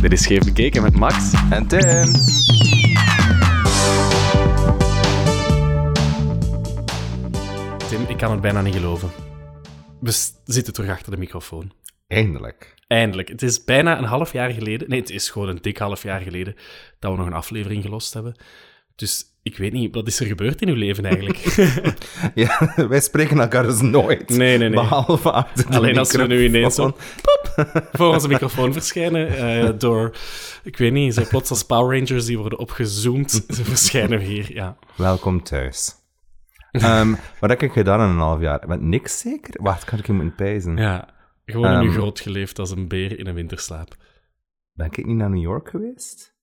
Dit is Scheef Bekeken met Max. En Tim. Tim, ik kan het bijna niet geloven. We zitten terug achter de microfoon. Eindelijk. Eindelijk. Het is bijna een half jaar geleden. Nee, het is gewoon een dik half jaar geleden dat we nog een aflevering gelost hebben. Dus ik weet niet, wat is er gebeurd in uw leven eigenlijk? Ja, wij spreken elkaar dus nooit. Nee, nee, nee. Behalve achter de Alleen als we nu ineens zo. voor onze microfoon verschijnen. eh, door, ik weet niet, zo plots als Power Rangers die worden opgezoomd. Ze verschijnen we hier, ja. Welkom thuis. Ehm, wat heb ik gedaan in een half jaar? Met niks zeker? Wacht, kan ik hem moeten pijzen? ja. Gewoon in uw Ehm. groot geleefd als een beer in een winterslaap. Ben ik niet naar New York geweest?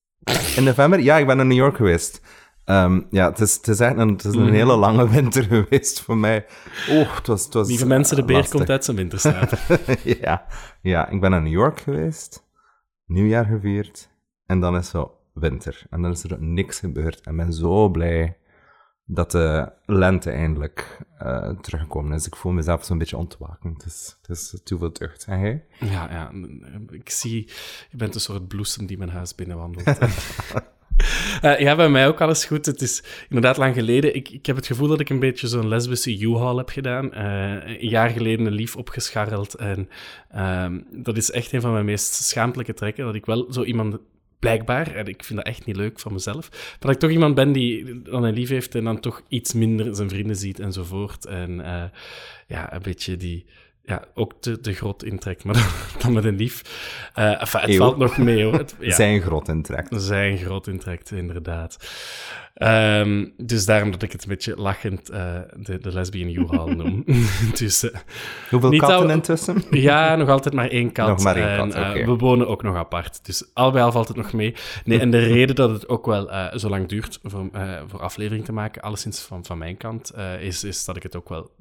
In november? Ja, ik ben naar New York geweest. Ehm, ja, het is, het is echt een, het is een hele lange winter geweest voor mij. Oh, het was... Het was Lieve mensen, de beer lastig. komt uit zijn winterslaap. ja, ja, ik ben naar New York geweest, nieuwjaar gevierd, en dan is zo winter. En dan is er niks gebeurd. En ik ben zo blij dat de lente eindelijk eh, teruggekomen is. Ik voel mezelf zo'n beetje ontwaken. Het is, het is te veel. En jij? Ja, ja, ik zie, je bent een soort bloesem die mijn huis binnenwandelt. Eh, ja, bij mij ook alles goed. Het is inderdaad lang geleden. Ik, ik heb het gevoel dat ik een beetje zo'n lesbische U-Haul heb gedaan. Eh, een jaar geleden een lief opgescharreld. En ehm, dat is echt een van mijn meest schaamtelijke trekken. Dat ik wel zo iemand blijkbaar, en ik vind dat echt niet leuk van mezelf, dat ik toch iemand ben die dan een lief heeft en dan toch iets minder zijn vrienden ziet enzovoort. En eh, ja, een beetje die ja, ook te, te groot intrekt, maar dan, dan met een lief. Eh enfin, het Eeuw. valt nog mee, hoor. Het, ja, Zijn grot intrekt. zijn groot intrekt, inderdaad. Ehm, dus daarom dat ik het een beetje lachend eh, de, de lesbian U-Haul noem. dus eh, Hoeveel Niet katten al- intussen? ja, nog altijd maar één kat. Nog maar één en, kat, we wonen ook nog apart. Dus al bij al valt het nog mee. Nee, en de reden dat het ook wel zo lang duurt voor, voor aflevering te maken, alleszins van, van mijn kant, is, is dat ik het ook wel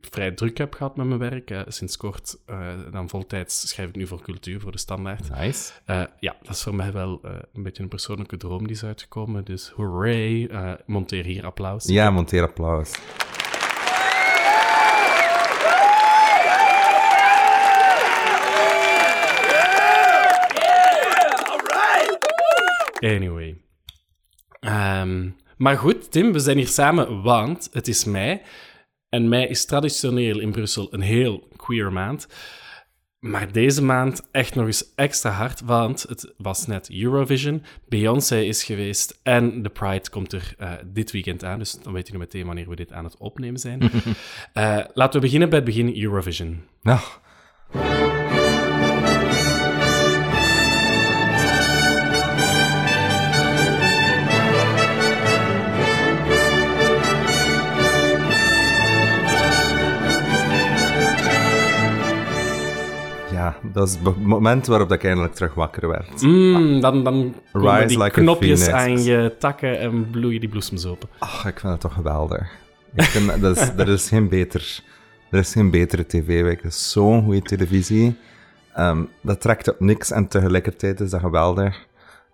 vrij druk heb gehad met mijn werk. Eh, sinds kort, eh, dan voltijds schrijf ik nu voor cultuur, voor de standaard. Nice. Eh, ja, dat is voor mij wel een beetje een persoonlijke droom die is uitgekomen. Dus hooray, monteer hier applaus. Ja, monteer applaus. Anyway. Ehm, maar goed, Tim, we zijn hier samen, want het is mei. En mei is traditioneel in Brussel een heel queer maand. Maar deze maand echt nog eens extra hard, want het was net Eurovision. Beyoncé is geweest en de Pride komt er eh, dit weekend aan. Dus dan weet je meteen wanneer we dit aan het opnemen zijn. Eh, laten we beginnen bij het begin Eurovision. Nou, ja, dat is het moment waarop dat ik eindelijk terug wakker werd. Mm, dan dan komen die like knopjes aan je takken en bloeien die bloesems open. Ach, ik vind het toch geweldig. Ik vind, dat is, er, is geen beter, er is geen betere tv. Het is zo'n goede televisie. Ehm, dat trekt op niks en tegelijkertijd is dat geweldig.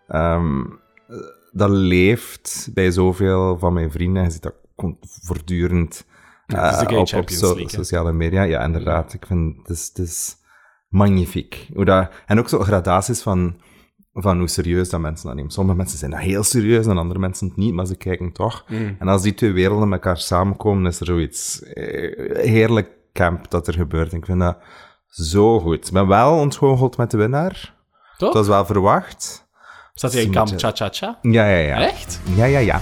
Ehm, eh, dat leeft bij zoveel van mijn vrienden. Je ziet dat voortdurend Ja, eh, op, op so- sociale media. Ja, inderdaad. Ik vind het is, het is magnifiek. Hoe dat, en ook zo gradaties van, van hoe serieus dat mensen dat nemen. Sommige mensen zijn dat heel serieus en andere mensen het niet, maar ze kijken toch. Mm. En als die twee werelden met elkaar samenkomen, is er zoiets eh, heerlijk camp dat er gebeurt. Ik vind dat zo goed. Ik ben wel ontgoocheld met de winnaar. Toch? Dat was wel verwacht. Staat hij in een kamp beetje- cha-cha-cha? Ja, ja, ja. Echt? Ja, ja, ja.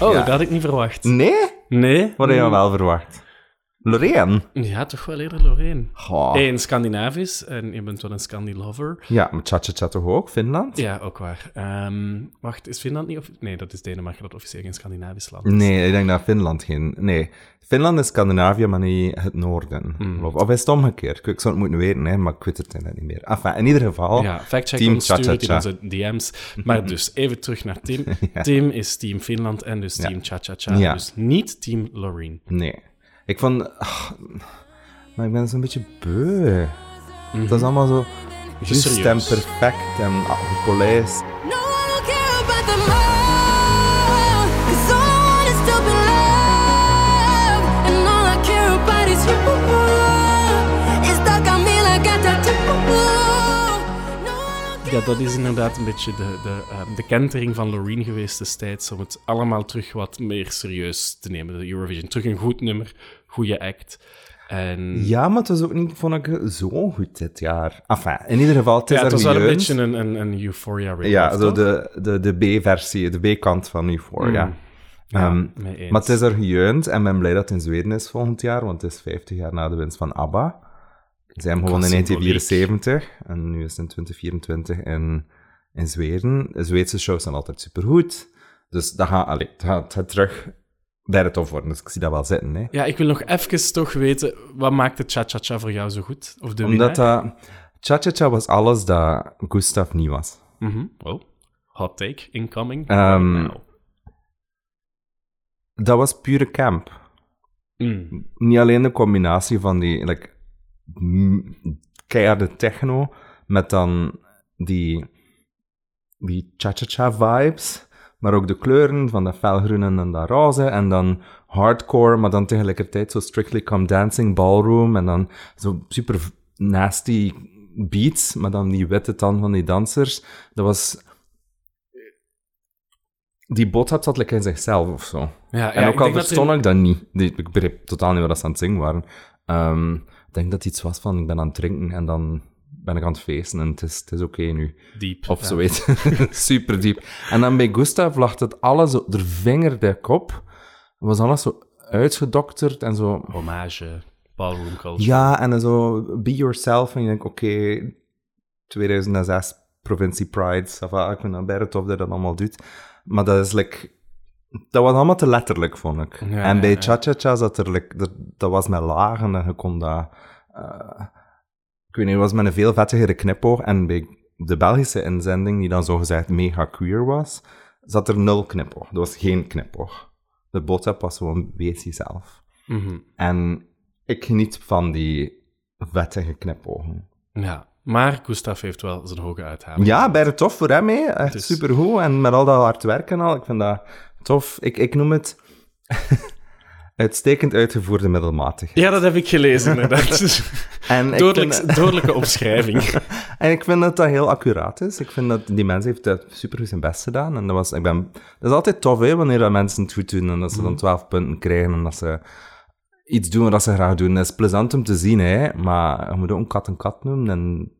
Oh, Ja. dat had ik niet verwacht. Nee? Nee? Wat had je wel verwacht? Lorraine? Ja, toch wel eerder Lorraine. Eén Scandinavisch, en je bent wel een Scandi-lover. Ja, maar Cha-Cha-Cha toch ook? Finland? Ja, ook waar. Ehm, wacht, is Finland niet... Of... Nee, dat is Denemarken, dat officieel geen Scandinavisch land is. Nee, ik denk dat Finland geen... Nee. Finland is Scandinavië, maar niet het noorden. Hmm. Of is het omgekeerd? Ik zou het moeten weten, hè, maar ik weet het niet meer. Enfin, in ieder geval... Ja, factcheck ons, stuur het in Cha-Cha-Cha. onze DM's. Maar dus, even terug naar Tim. Tim is team Finland en dus team Cha-Cha-Cha. Ja. Dus niet team Loreen. Nee. Ik vond... ach, maar ik ben zo'n beetje beu. Mhm. Dat is allemaal zo... Juist en perfect en ah, gepolijst. No, Ja, dat is inderdaad een beetje de, de, ehm, de kentering van Loreen geweest destijds, om het allemaal terug wat meer serieus te nemen, de Eurovision. Terug een goed nummer, goede act. En Ja, maar het was ook niet, vond ik, zo goed dit jaar. Enfin, in ieder geval, het is Ja, het was wel een beetje een, een, een Euphoria Ja, zo de, de, de B-versie, de B-kant van Euphoria. Mm. Ja, Ehm, maar het is er gejeund en ben blij dat het in Zweden is volgend jaar, want het is 50 jaar na de winst van ABBA. Ze hebben gewoon in Qua 1974 en nu is het in 2024 in, in Zweden. De Zweedse shows zijn altijd supergoed. Dus dat gaat, allee, het gaat, het gaat terug bij de top worden, dus ik zie dat wel zitten. Hè. Ja, ik wil nog even toch weten, wat maakt de cha-cha-cha voor jou zo goed? Of de Omdat dat... Cha-cha-cha was alles dat Gustav niet was. Mhm. Oh, hot take, incoming. Ehm. Dat was pure camp. Mm. niet alleen de combinatie van die like, keiharde techno met dan die, die cha-cha-cha vibes, maar ook de kleuren van dat felgroen en dat roze en dan hardcore, maar dan tegelijkertijd zo Strictly Come Dancing ballroom en dan zo super nasty beats, maar dan die witte tand van die dansers. Dat was... Die boodschap zat like in zichzelf of zo. Ja, En ja, ook al dat verstond er- ik dat niet. Ik begreep totaal niet wat ze aan het zingen waren. Ehm, ik denk dat het iets was van, ik ben aan het drinken en dan ben ik aan het feesten en het is, het is oké nu. Diep. Of ja. zoiets. Super diep. En dan bij Gustav lag het alles zo, er vingerde kop. Het was alles zo uitgedokterd en zo... Hommage, ballroom culture. Ja, en dan zo be yourself. En je denkt, oké, 2006 provincie Pride, ça va, ik vind dat bijna tof dat dat allemaal doet. Maar dat is like... Dat was allemaal te letterlijk, vond ik. Ja, en bij. Cha-Cha-Cha zat er, dat, dat was met lagen en je kon dat... eh, ik weet niet, het was met een veel vettigere knipoog. En bij de Belgische inzending, die dan zogezegd mega queer was, zat er nul knipoog. Er was geen knipoog. De boodschap was gewoon, wees jezelf. Mhm. En ik geniet van die vettige knipogen. ja. Maar Gustav heeft wel zijn hoge uithaling. Ja, bij de tof voor hem, hè. Echt Dus- supergoed. En met al dat hard werken en al, ik vind dat tof. Ik, ik noem het uitstekend uitgevoerde middelmatig. Ja, dat heb ik gelezen, inderdaad. En Dodelijk, vind, dodelijke omschrijving. en ik vind dat dat heel accuraat is. Ik vind dat die mens heeft dat supergoed zijn best gedaan. En dat, was, ik ben, dat is altijd tof, hè, wanneer dat mensen het goed doen en dat ze Mhm. dan 12 punten krijgen en dat ze iets doen wat ze graag doen. Dat is plezant om te zien, hè. Maar je moet ook een kat een kat noemen en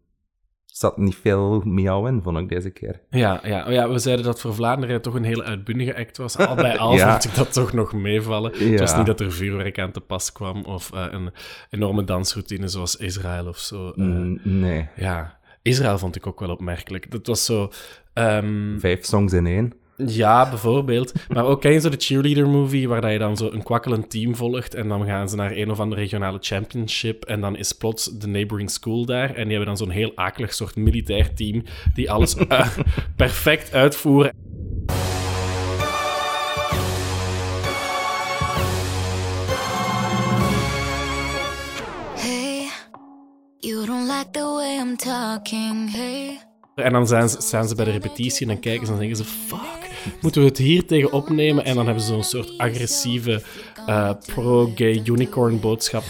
zat niet veel miauw in, vond ik deze keer. Ja, ja, oh ja, we zeiden dat voor Vlaanderen het toch een hele uitbundige act was. Al bij al Ja. vond ik dat toch nog meevallen. Het Ja. was niet dat er vuurwerk aan te pas kwam of eh, een enorme dansroutine zoals Israël of zo. Eh, Mm, nee. Ja, Israël vond ik ook wel opmerkelijk. Dat was zo... ehm, Vijf songs in één. Ja, bijvoorbeeld. Maar ook ken je zo de cheerleader movie, waar dat je dan zo een kwakkelend team volgt en dan gaan ze naar een of andere regionale championship en dan is plots de neighboring school daar en die hebben dan zo'n heel akelig soort militair team die alles eh, perfect uitvoeren. Hey, you don't like the way I'm talking, hey. En dan zijn ze, staan ze bij de repetitie en dan kijken ze en denken ze, fuck, moeten we het hier tegen opnemen? En dan hebben ze zo'n soort agressieve eh, pro-gay unicorn boodschap.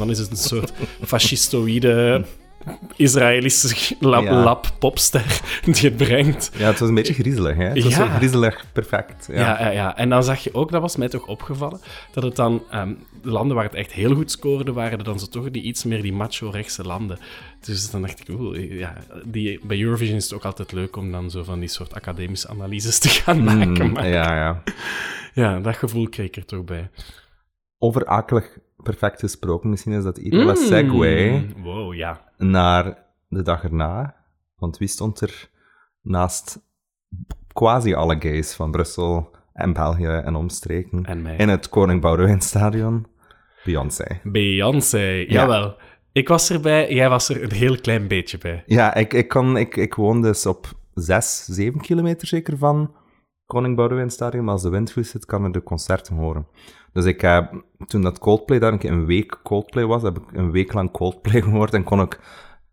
Dan is het een soort fascistoïde Israëlische lab, Ja. lab popster die het brengt. Ja, het was een beetje griezelig, hè. Het was Ja. zo griezelig perfect. Ja. Ja. Ja, ja, En dan zag je ook, dat was mij toch opgevallen, dat het dan ehm, de landen waar het echt heel goed scoorde, waren er dan zo toch die iets meer die macho-rechtse landen. Dus dan dacht ik, oeh, ja, die, bij Eurovision is het ook altijd leuk om dan zo van die soort academische analyses te gaan maken. Mm, Maar ja, ja. ja, dat gevoel kreeg ik er toch bij. Over akelig perfect gesproken, misschien is dat segue Mm, Wow, ja. naar de dag erna. Want wie stond er naast quasi alle gays van Brussel en België en omstreken. En mij. In het Koning Boudewijn Stadion. Beyoncé. Beyoncé, jawel. Ik was erbij, jij was er een heel klein beetje bij. Ja, ik, ik, kon, ik, ik woon dus op zes, zeven kilometer zeker van Koning Boudewijn Stadion. Maar als de wind goed zit, kan ik de concerten horen. Dus ik heb, toen dat Coldplay daar een keer een week Coldplay was, heb ik een week lang Coldplay gehoord en kon ik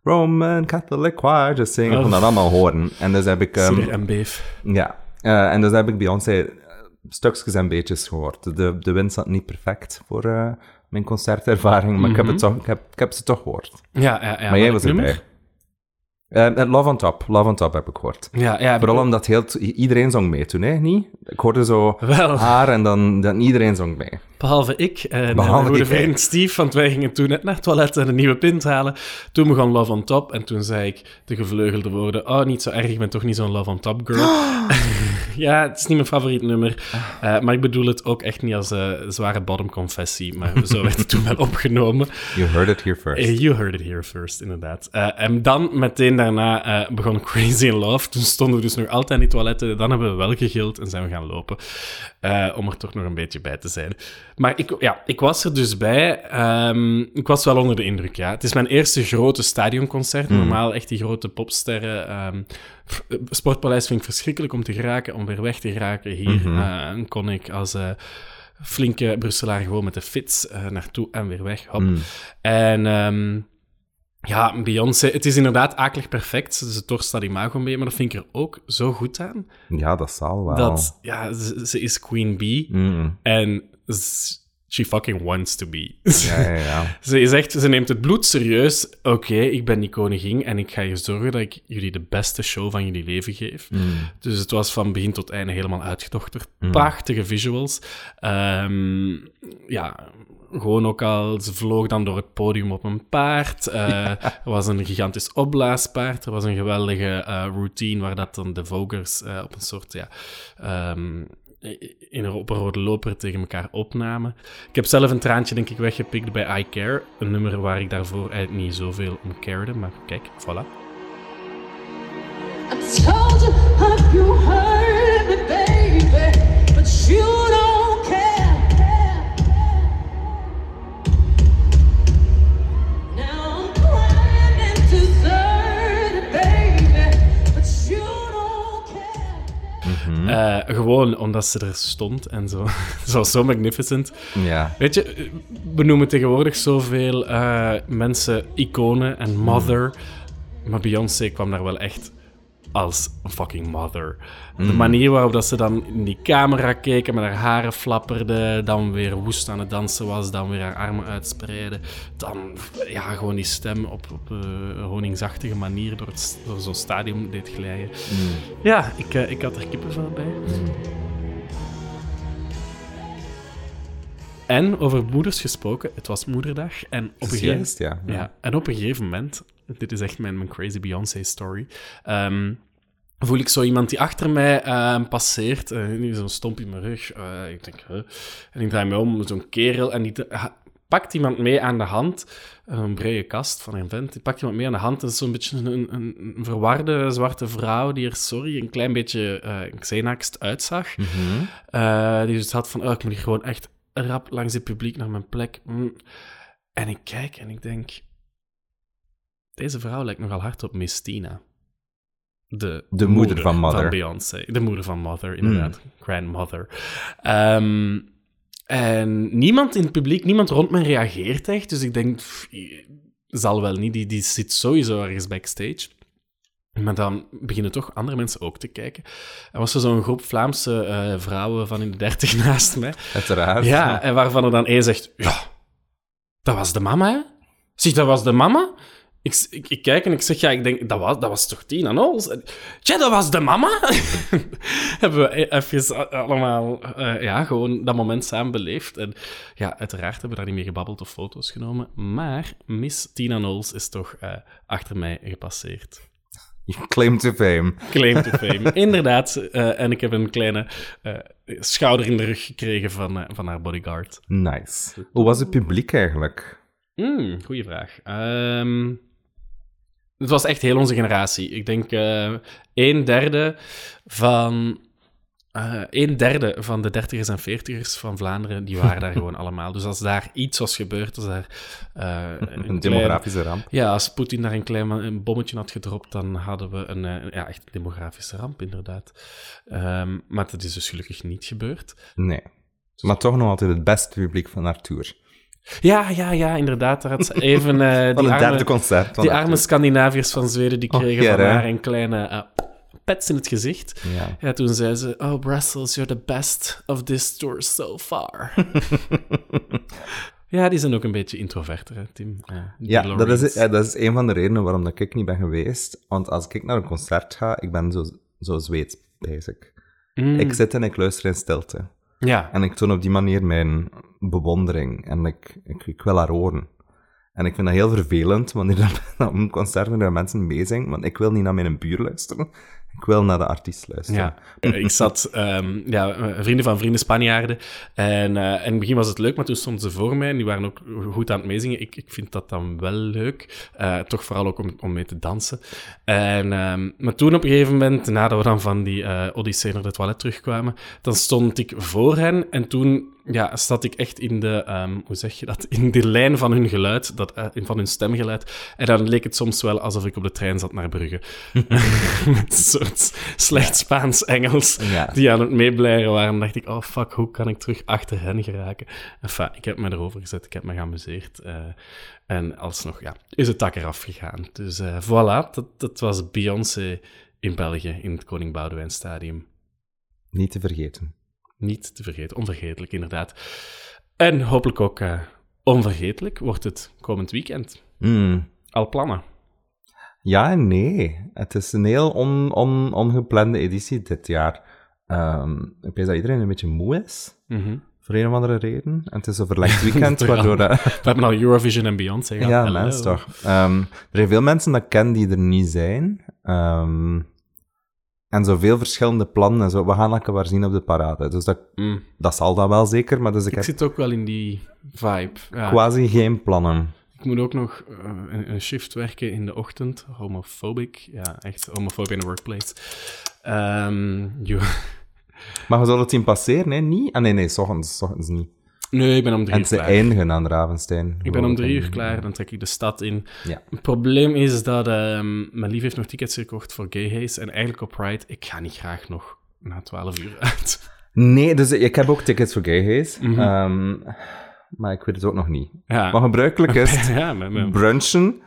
Roman Catholic Choir just zingen. Ik kon dat allemaal horen. En dus heb ik... ehm, en beef. ja, eh, en dus heb ik Beyoncé eh, stukjes en beetjes gehoord. De, de wind zat niet perfect voor eh, mijn concertervaring, maar ik, heb het toch, ik, heb, ik heb ze toch gehoord. Ja, ja, ja. maar jij welk was erbij. Eh, eh, Love on Top, Love on Top heb ik gehoord. Ja, ja. Vooral omdat heel iedereen zong mee toen, hè? Niet? Ik hoorde zo Wel. haar en dan, dan iedereen zong mee. Behalve ik en Behalve mijn goede vriend Steve, want wij gingen toen net naar het toilet en een nieuwe pint halen. Toen begon Love on Top en toen zei ik de gevleugelde woorden, oh, niet zo erg, ik ben toch niet zo'n Love on Top girl. ja, het is niet mijn favoriet nummer, eh, maar ik bedoel het ook echt niet als eh, zware bottom-confessie, maar zo werd het toen wel opgenomen. You heard it here first. Eh, You heard it here first, inderdaad. En dan meteen daarna begon Crazy in Love. Toen stonden we dus nog altijd in die toiletten. Dan hebben we wel gegild en zijn we gaan lopen. Om er toch nog een beetje bij te zijn. Maar ik, ja, ik was er dus bij. Ehm, ik was wel onder de indruk, ja. Het is mijn eerste grote stadionconcert. Normaal echt die grote popsterren. ehm, Sportpaleis vind ik verschrikkelijk om te geraken, om weer weg te geraken. Hier eh, kon ik als... eh, flinke Brusselaar gewoon met de fiets eh, naartoe en weer weg. Hop. En ehm, ja, Beyoncé, het is inderdaad akelig perfect. Ze torst dat imago mee, maar dat vind ik er ook zo goed aan. Ja, dat zal wel. Dat, ja, ze, ze is Queen Bee Mm. en she fucking wants to be. Ja, ja, ja. Ze is echt, ze neemt het bloed serieus. Oké, ik ben die koningin en ik ga je zorgen dat ik jullie de beste show van jullie leven geef. Dus het was van begin tot einde helemaal uitgedokterd. Prachtige visuals. Ehm, ja, gewoon ook al, ze vloog dan door het podium op een paard. Eh, Er was een gigantisch opblaaspaard. Er was een geweldige eh, routine waar dat dan de vogers eh, op een soort, ja... ehm, in een, op een rode loper tegen elkaar opnamen. Ik heb zelf een traantje, denk ik, weggepikt bij I Care. Een nummer waar ik daarvoor eigenlijk niet zoveel om carede. Maar kijk, voilà. Care. Eh, gewoon omdat ze er stond en zo. Ze was zo magnificent. ja. Weet je, we noemen tegenwoordig zoveel eh, mensen iconen en mother. Maar Beyoncé kwam daar wel echt als een fucking mother. De manier waarop dat ze dan in die camera keken, met haar haren flapperde, dan weer woest aan het dansen was, dan weer haar armen uitspreidde. Dan, ja, gewoon die stem op, op een honingzachtige manier door, het, door zo'n stadion deed glijden. Ja, ik, eh, ik had er kippenvel bij. En over moeders gesproken, het was moederdag. En op een gegeven Juist, ja. ja, en op een gegeven moment, dit is echt mijn, mijn crazy Beyoncé story, ehm, voel ik zo iemand die achter mij ehm, passeert, eh, nu zo'n stomp in mijn rug. eh, ik denk, huh? En ik draai me om, zo'n kerel, en die pakt iemand mee aan de hand, een brede kast van een vent, die pakt iemand mee aan de hand, en is zo'n beetje een, een, een verwarde zwarte vrouw die er, sorry, een klein beetje uh, xenakst uitzag. Eh, die dus had van, oh, ik moet hier gewoon echt rap langs het publiek naar mijn plek. Mm. En ik kijk en ik denk... Deze vrouw lijkt nogal hard op Miss Tina. De, De moeder van Mother. Beyoncé. De moeder van Mother, inderdaad. Grandmother. Ehm, en niemand in het publiek, niemand rond me reageert echt. Dus ik denk, pff, zal wel niet. Die, die zit sowieso ergens backstage. Maar dan beginnen toch andere mensen ook te kijken. Er was er zo'n groep Vlaamse eh, vrouwen van in de dertig naast mij. Uiteraard. Ja, en waarvan er dan één zegt: Ja, dat was de mama, hè? Zie, dat was de mama? Ik, ik, ik kijk en ik zeg: Ja, ik denk, dat was, dat was toch Tina Knowles? Tja, dat was de mama? Hebben we even allemaal, eh, ja, gewoon dat moment samen beleefd. En ja, uiteraard hebben we daar niet meer gebabbeld of foto's genomen. Maar Miss Tina Knowles is toch eh, achter mij gepasseerd. Claim to fame. Claim to fame. Inderdaad. eh, en ik heb een kleine schouder in de rug gekregen van, van haar bodyguard. Nice. Hoe was het publiek eigenlijk? Hmm, goeie vraag. Ehm, het was echt heel onze generatie. Ik denk eh een derde van... eh een derde van de dertigers en veertigers van Vlaanderen, die waren daar gewoon allemaal. Dus als daar iets was gebeurd, als daar... eh, Een demografische ramp. Ja, als Poetin daar een klein een bommetje had gedropt, dan hadden we een, ja, echt een demografische ramp, inderdaad. Ehm, maar dat is dus gelukkig niet gebeurd. Nee. Maar toch nog altijd het beste publiek van Arthur. Ja, ja, ja, inderdaad. Daar had ze even eh, die, arme, concert. die arme Scandinaviërs van Zweden, die kregen ja, van haar een kleine eh, pets in het gezicht. Ja. Ja, toen zei ze, oh, Brussels, you're the best of this tour so far. ja, die zijn ook een beetje introverter, hè, Tim. Ja, dat is, dat is een van de redenen waarom dat ik niet ben geweest. Want als ik naar een concert ga, ik ben zo, zo Zweeds, basic. Mm, Ik zit en ik luister in stilte. Ja, En ik toon op die manier mijn bewondering. En ik, ik, ik wil haar horen. En ik vind dat heel vervelend wanneer dat op een concert er mensen meezingen. Want ik wil niet naar mijn buur luisteren. Ik wil naar de artiest luisteren. Ja, Eh, ik zat, ehm, ja, eh, vrienden van vrienden Spanjaarden. En eh, in het begin was het leuk, maar toen stonden ze voor mij en die waren ook goed aan het meezingen. Ik, ik vind dat dan wel leuk. Toch vooral ook om, om mee te dansen. En, ehm, maar toen op een gegeven moment, nadat we dan van die eh Odyssee naar de toilet terugkwamen, dan stond ik voor hen en toen ja, zat ik echt in de, ehm, hoe zeg je dat, in de lijn van hun geluid, dat, van hun stemgeluid. En dan leek het soms wel alsof ik op de trein zat naar Brugge. Met soort slecht Spaans-Engels Ja. die aan het meeblijven waren. Dan dacht ik, oh fuck, hoe kan ik terug achter hen geraken? Enfin, ik heb me erover gezet, ik heb me geamuseerd. eh, en alsnog, ja, is het tak eraf gegaan. Dus eh, voilà, dat, dat was Beyoncé in België, in het Koning Boudewijn Stadium. Niet te vergeten. Niet te vergeten, onvergetelijk inderdaad. En hopelijk ook eh, onvergetelijk wordt het komend weekend. Mm. Al plannen. Ja en nee. Het is een heel on, on, ongeplande editie dit jaar. Ehm, ik weet dat iedereen een beetje moe is. Mhm. Voor een of andere reden. En het is een verlengd weekend, waardoor... dat- We hebben al Eurovision en Beyoncé gehad. Ja, Hallo. mens toch. Ehm, er zijn veel mensen dat ik ken die er niet zijn. Ehm, en zoveel verschillende plannen en zo. We gaan elkaar waar zien op de parade. Dus dat, Mm. dat zal dan wel zeker, maar dus ik, Ik heb zit ook wel in die vibe. Ja. quasi geen plannen. Ik moet ook nog eh, een, een shift werken in de ochtend. Homophobic. Ja, echt homofobie in de workplace. Ehm, jo- Maar we zullen het zien passeren, hè? Niet? Ah, nee, nee, s ochtends, s ochtends niet. nee, ik ben om drie En uur ze klaar. eindigen aan Ravenstein. Ik ben om drie uur klaar, dan trek ik de stad in. Ja. Het probleem is dat ehm, mijn lief heeft nog tickets gekocht voor Gay Haze. En eigenlijk op Pride, ik ga niet graag nog na twaalf uur uit. Nee, dus ik heb ook tickets voor Gay Haze. Mhm. Ehm, maar ik weet het ook nog niet. Ja, Maar gebruikelijk is ja brunchen,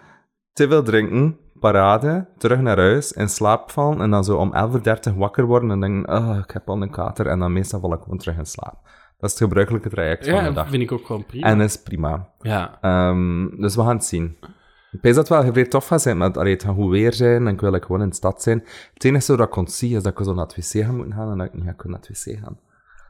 te veel drinken, parade, terug naar huis, in slaap vallen en dan zo om 11.30 wakker worden en denken, oh, ik heb al een kater. En dan meestal val ik gewoon terug in slaap. Dat is het gebruikelijke traject van de ja, dag. vind ik ook gewoon prima. En is prima. ja, Ehm, dus we gaan het zien. Ik weet dat het wel vrij tof gaat zijn, maar allee, het gaat goed weer zijn en ik wil like, gewoon in de stad zijn. Het enige dat ik kon zien is dat ik zo naar het wc ga moeten gaan en dat ik niet ga kunnen naar het wc gaan.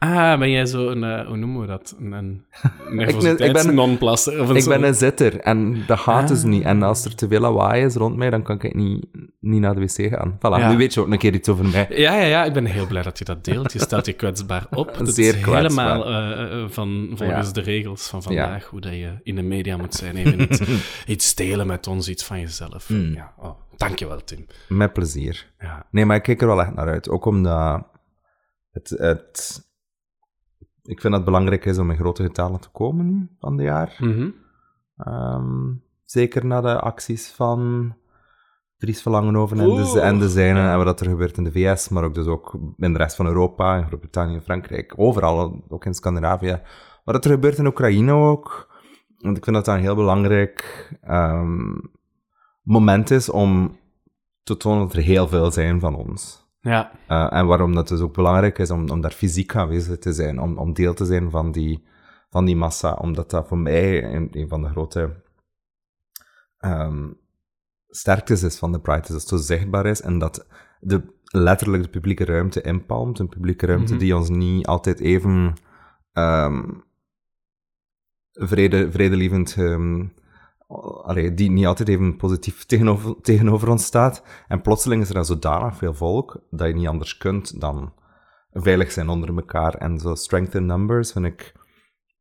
Ah, ben jij zo een, eh, hoe noemen we dat? Een, een ik ben- nervositeits-non-plasser? of een Ik zo- ben een zitter en dat gaat dus Ah. niet. En als er te veel lawaai is rond mij, dan kan ik niet, niet naar de wc gaan. Voilà, Ja. nu weet je ook een keer iets over mij. Ja, ja, ja, ik ben heel blij dat je dat deelt. Je stelt je kwetsbaar op. Dat Zeer is kwetsbaar. helemaal eh, eh, van, volgens Ja. de regels van vandaag, hoe dat je in de media moet zijn. Even iets, iets delen met ons, iets van jezelf. Hmm. Ja, oh, dankjewel, Tim. Met plezier. Ja. Nee, maar ik kijk er wel echt naar uit. Ook omdat het, het, ik vind dat het belangrijk is om in grote getalen te komen nu van het jaar. Mhm. Ehm, zeker na de acties van Dries Verlangenhoven en de, en de zijnen en wat er gebeurt in de VS, maar ook dus ook in de rest van Europa, in Groot-Brittannië, Frankrijk, overal, ook in Scandinavië. Wat er gebeurt in Oekraïne ook. Want ik vind dat dat een heel belangrijk ehm, moment is om te tonen dat er heel veel zijn van ons. Ja, Uh, en waarom dat dus ook belangrijk is om, om daar fysiek aanwezig te zijn, om, om deel te zijn van die, van die massa, omdat dat voor mij een, een van de grote ehm, sterktes is van de Pride, dat het zo zichtbaar is en dat de, letterlijk de publieke ruimte inpalmt, een publieke ruimte Mhm. die ons niet altijd even ehm, vrede, vredelievend ehm, allee, die niet altijd even positief tegenover, tegenover ons staat. En plotseling is er dan zodanig veel volk dat je niet anders kunt dan veilig zijn onder elkaar. En zo strength in numbers vind ik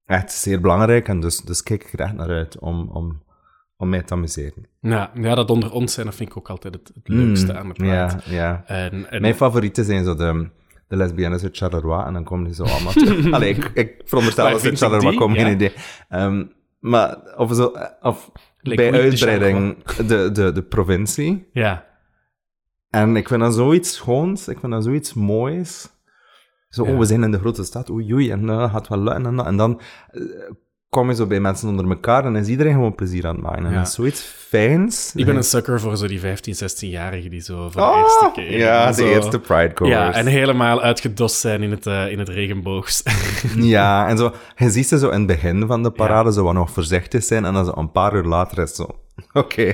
echt zeer belangrijk. En dus, dus kijk ik er echt naar uit om, om om mij te amuseren. Ja, ja, dat onder ons zijn, dat vind ik ook altijd het, het leukste aan de. Mm, Ja, ja. En, en, Mijn favorieten zijn zo de, de lesbiennes uit Charleroi, en dan komen die zo allemaal terug. Allee, ik, ik veronderstel dat ze uit Charleroi komen, geen idee. Ehm, maar, of zo, of Like bij de uitbreiding de, de, de provincie. ja, En ik vind dat zoiets schoons, ik vind dat zoiets moois. Zo, Ja. oh, we zijn in de grote stad, oei oei, en dat gaat wel lukken en dat. En dan eh, kom je zo bij mensen onder elkaar en is iedereen gewoon plezier aan het maken. En Ja. dat is zoiets fijns. ik ben een sucker voor zo die 15, 16-jarigen die zo voor de Oh, eerste keer... Ja, de eerste Pride goers. Ja, en helemaal uitgedost zijn in het, eh, in het regenboogs. Ja, en zo, je ziet ze zo in het begin van de parade zo wat nog voorzichtig zijn, en dan zo een paar uur later is zo, oké,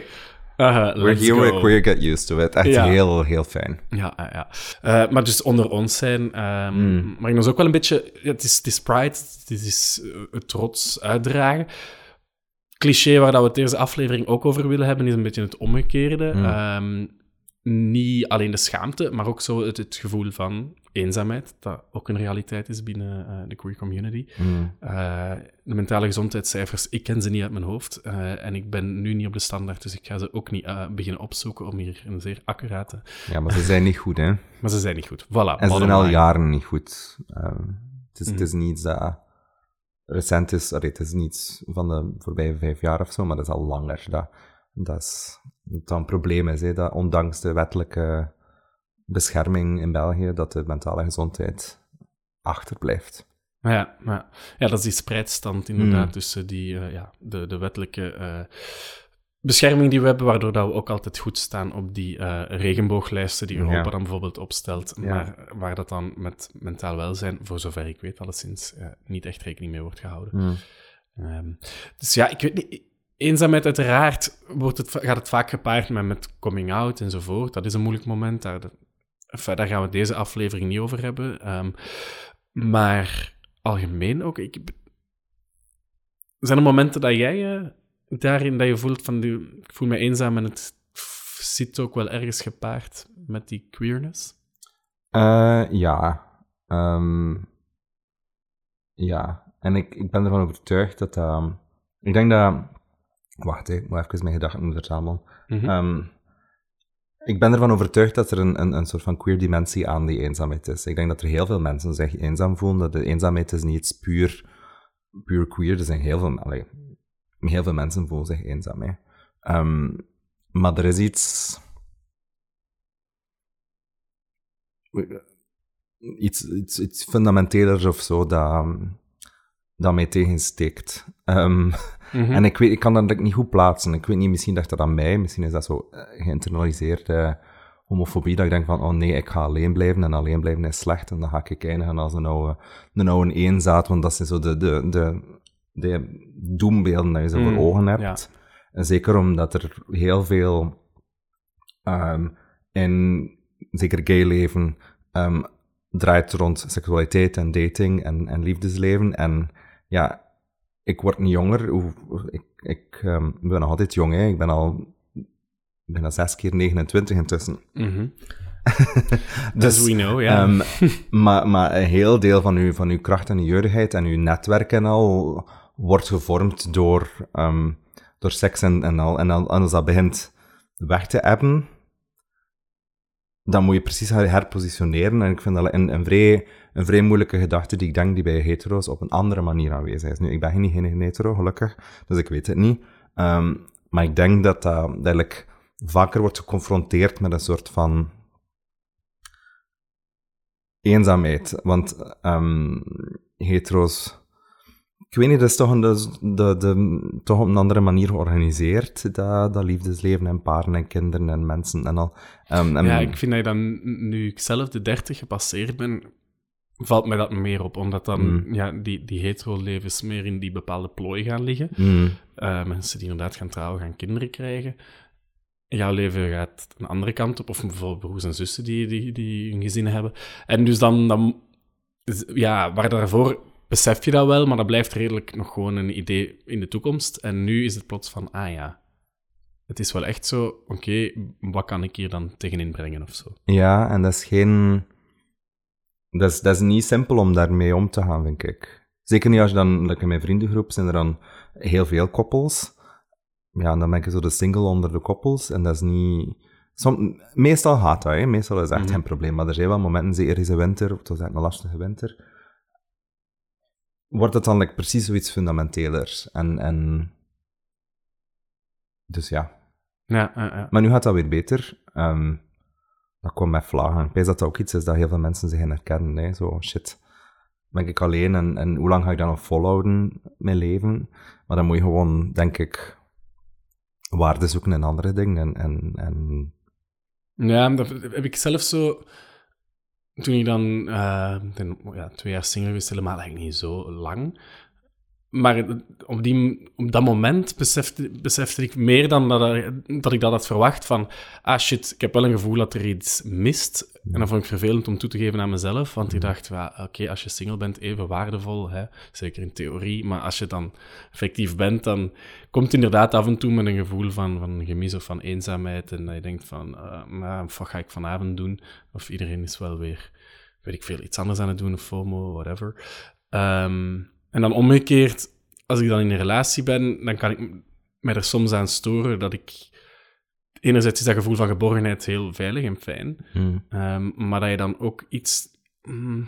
Aha, we're here, go. we're get used to it. Echt Ja. heel, heel fijn. Ja, ja. Eh, maar dus onder ons zijn. Hmm. Maar ik was ook wel een beetje. het, is, het is pride, het is eh, het trots uitdragen. Cliché waar dat we het deze aflevering ook over willen hebben, is een beetje het omgekeerde. Hmm. Ehm, niet alleen de schaamte, maar ook zo het, het gevoel van eenzaamheid, dat ook een realiteit is binnen eh, de queer community. Hmm. Eh, de mentale gezondheidscijfers, ik ken ze niet uit mijn hoofd. eh, en ik ben nu niet op de standaard, dus ik ga ze ook niet beginnen opzoeken om hier een zeer accurate... Ja, maar ze zijn niet goed, hè. Maar ze zijn niet goed. Voilà. En ze zijn al line. jaren niet goed. Ehm, het, is, Mhm. het is niets dat recent is. Allee, het is niets van de voorbije vijf jaar of zo, maar dat is al langer. Dat, dat is dat een probleem is, hè, dat ondanks de wettelijke bescherming in België, dat de mentale gezondheid achterblijft. Ja, ja. ja, dat is die spreidstand inderdaad Mm. tussen die, eh, ja, de, de wettelijke eh, bescherming die we hebben, waardoor dat we ook altijd goed staan op die eh, regenbooglijsten die Europa Ja. dan bijvoorbeeld opstelt, Ja. maar waar dat dan met mentaal welzijn, voor zover ik weet, alleszins niet echt rekening mee wordt gehouden. Hmm. Ehm, dus ja, ik weet niet. Eenzaamheid, uiteraard, wordt het, gaat het vaak gepaard met, coming out enzovoort. Dat is een moeilijk moment. Daar, gaan we deze aflevering niet over hebben. Ehm, maar algemeen ook. Ik, zijn er momenten dat jij eh, daarin dat je voelt van die, ik voel me eenzaam en het zit ook wel ergens gepaard met die queerness? Eh, ja. Ehm, ja. En ik, ik ben ervan overtuigd dat... ehm, ik denk dat... Wacht, ik moet even mijn gedachten verzamelen. Mhm. Ehm, ik ben ervan overtuigd dat er een, een, een soort van queer dimensie aan die eenzaamheid is. Ik denk dat er heel veel mensen zich eenzaam voelen. Dat de eenzaamheid is niet iets puur, puur queer. Er zijn heel veel, allee, heel veel mensen voelen zich eenzaam. Hè. Ehm, maar er is iets... Iets, iets, iets fundamentelers of zo dat, dat mij tegensteekt. Ehm, Mhm. en ik, weet, ik kan dat niet goed plaatsen. Ik weet niet, misschien dacht dat aan mij. Misschien is dat zo eh, geïnternaliseerde homofobie. Dat ik denk van, oh nee, ik ga alleen blijven. En alleen blijven is slecht. En dan ga ik eindigen als een oude, een oude eenzaad. Want dat zijn zo de, de, de, de doembeelden dat je zo Mm, voor ogen hebt. ja. En zeker omdat er heel veel ehm, in, zeker gay leven, ehm, draait rond seksualiteit en dating en, en liefdesleven. En ja, ik word niet jonger. Ik, ik ehm, ben nog altijd jong, hè. Ik ben al bijna zes keer 29 intussen. Mhm. Dus, As we know, ja. ehm, maar, maar een heel deel van uw, van uw kracht en uw jeugdigheid en uw netwerk en al wordt gevormd door, ehm, door seks en, en al. En, al- en als dat begint weg te ebben, dan moet je precies her- herpositioneren. En ik vind dat een, een, vrij, een vrij moeilijke gedachte die ik denk die bij hetero's op een andere manier aanwezig is. Nu, ik ben geen, geen hetero, gelukkig, dus ik weet het niet. Ehm, maar ik denk dat dat, eigenlijk vaker wordt geconfronteerd met een soort van eenzaamheid. Want ehm, hetero's... Ik weet niet, dat is toch, een, de, de, toch op een andere manier georganiseerd, dat, dat liefdesleven en paren en kinderen en mensen en al. Ehm, en- Ja, ik vind dat je dan, nu ik zelf de 30 gepasseerd ben, valt mij dat meer op. Omdat dan Mm. ja, die, die hetero-levens meer in die bepaalde plooi gaan liggen. Mm, Eh, mensen die inderdaad gaan trouwen, gaan kinderen krijgen. Jouw leven gaat een andere kant op. Of bijvoorbeeld broers en zussen die, die, die een gezin hebben. En dus dan, dan ja, waar daarvoor besef je dat wel, maar dat blijft redelijk nog gewoon een idee in de toekomst. En nu is het plots van, ah ja, het is wel echt zo, oké, wat kan ik hier dan tegenin brengen of zo? ja, en dat is geen... Dat is, dat is niet simpel om daarmee om te gaan, vind ik. Zeker niet als je dan, like in mijn vriendengroep zijn er dan heel veel koppels. ja, dan ben ik zo de single onder de koppels. En dat is niet... Som, meestal gaat dat, hè. Meestal is het echt geen probleem. Maar er zijn wel momenten, zeker deze winter, het was echt een lastige winter, wordt het dan like, precies zoiets fundamentelers. En, en... Dus ja. Ja, ja, ja. Maar nu gaat dat weer beter. Ehm, dat komt met vlagen. Ik weet dat dat ook iets is dat heel veel mensen zich in herkennen. Hè. Zo, shit, ben ik alleen en, en hoe lang ga ik dat nog volhouden, mijn leven? Maar dan moet je gewoon, denk ik, waarde zoeken in andere dingen. En, en, en Ja, dat heb ik zelf zo... Toen ik dan eh, ten- ja, twee jaar single was, helemaal eigenlijk niet zo lang. Maar op, die, op dat moment besefte, besefte ik meer dan dat, dat ik dat had verwacht van... Ah shit, ik heb wel een gevoel dat er iets mist. En dat vond ik vervelend om toe te geven aan mezelf. Want ik dacht, oké, als je single bent, even waardevol. Hè? Zeker in theorie. Maar als je dan effectief bent, dan komt het inderdaad af en toe met een gevoel van, van gemis of van eenzaamheid. En dat je denkt van, eh, wat ga ik vanavond doen? Of iedereen is wel weer, weet ik veel, iets anders aan het doen, of FOMO, whatever. Ehm, en dan omgekeerd, als ik dan in een relatie ben, dan kan ik mij er soms aan storen dat ik... Enerzijds is dat gevoel van geborgenheid heel veilig en fijn, hmm, Ehm, maar dat je dan ook iets... mm,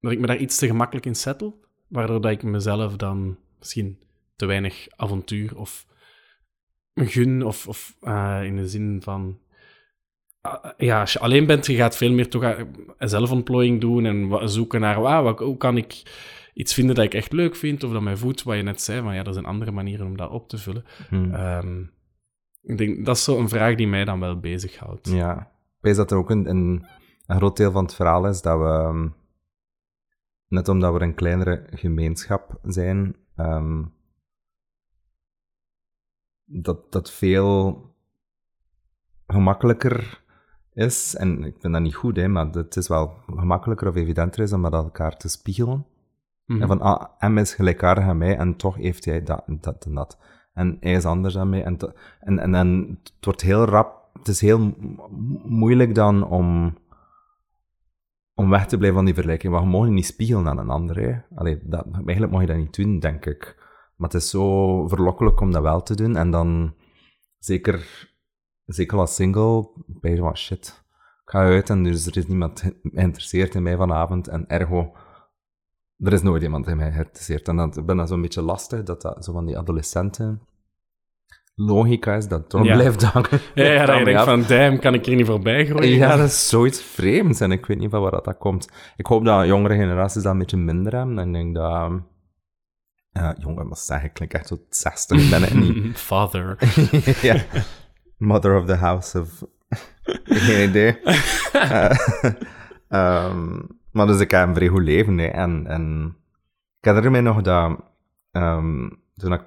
dat ik me daar iets te gemakkelijk in settle, waardoor dat ik mezelf dan misschien te weinig avontuur of gun, of, of eh, in de zin van... ah, ja, als je alleen bent, je gaat veel meer toch aan zelfontplooiing doen en zoeken naar ah, wat, hoe kan ik iets vinden dat ik echt leuk vind, of dat mij voedt, wat je net zei, van ja, er zijn andere manieren om dat op te vullen. hmm. Ehm, ik denk, dat is zo een vraag die mij dan wel bezighoudt. Ja, ik weet dat er ook een, een, een groot deel van het verhaal is dat we, ehm, net omdat we een kleinere gemeenschap zijn, ehm, dat dat veel gemakkelijker is. En ik vind dat niet goed, hè, maar het is wel gemakkelijker of evidenter is om met elkaar te spiegelen. Mhm. En van, ah, M is gelijkaardig aan mij en toch heeft hij dat en dat en dat. En hij is anders dan mij. En, te- en, en, en het wordt heel rap, het is heel mo- moeilijk dan om, om weg te blijven van die vergelijking. Want je mag je niet spiegelen aan een ander. Hè. Allee, dat, eigenlijk mag je dat niet doen, denk ik. Maar het is zo verlokkelijk om dat wel te doen. En dan, zeker, zeker als single, ben je van shit. Ik ga uit en dus er is niemand geïnteresseerd in mij vanavond. En ergo, er is nooit iemand in mij geïnteresseerd. En dan ik ben dat zo'n beetje lastig, dat dat zo van die adolescenten logica is, dat Ja. blijft hangen. Ja, ja dat je Kan denkt niet van, damn, kan ik hier niet voorbij af. gooien? Ja, dat is zoiets vreemds en ik weet niet van waar dat, dat komt. Ik hoop dat jongere generaties dat een beetje minder hebben. En ik denk dat... Ja, jongen, maar zeggen, ik klink echt tot 60, ik ben het niet. Father. ja. Mother of the house of... Geen idee. Eh, ehm, maar dus ik heb een vrij goed leven. Hè. En, en ik herinner mij nog dat ehm, toen ik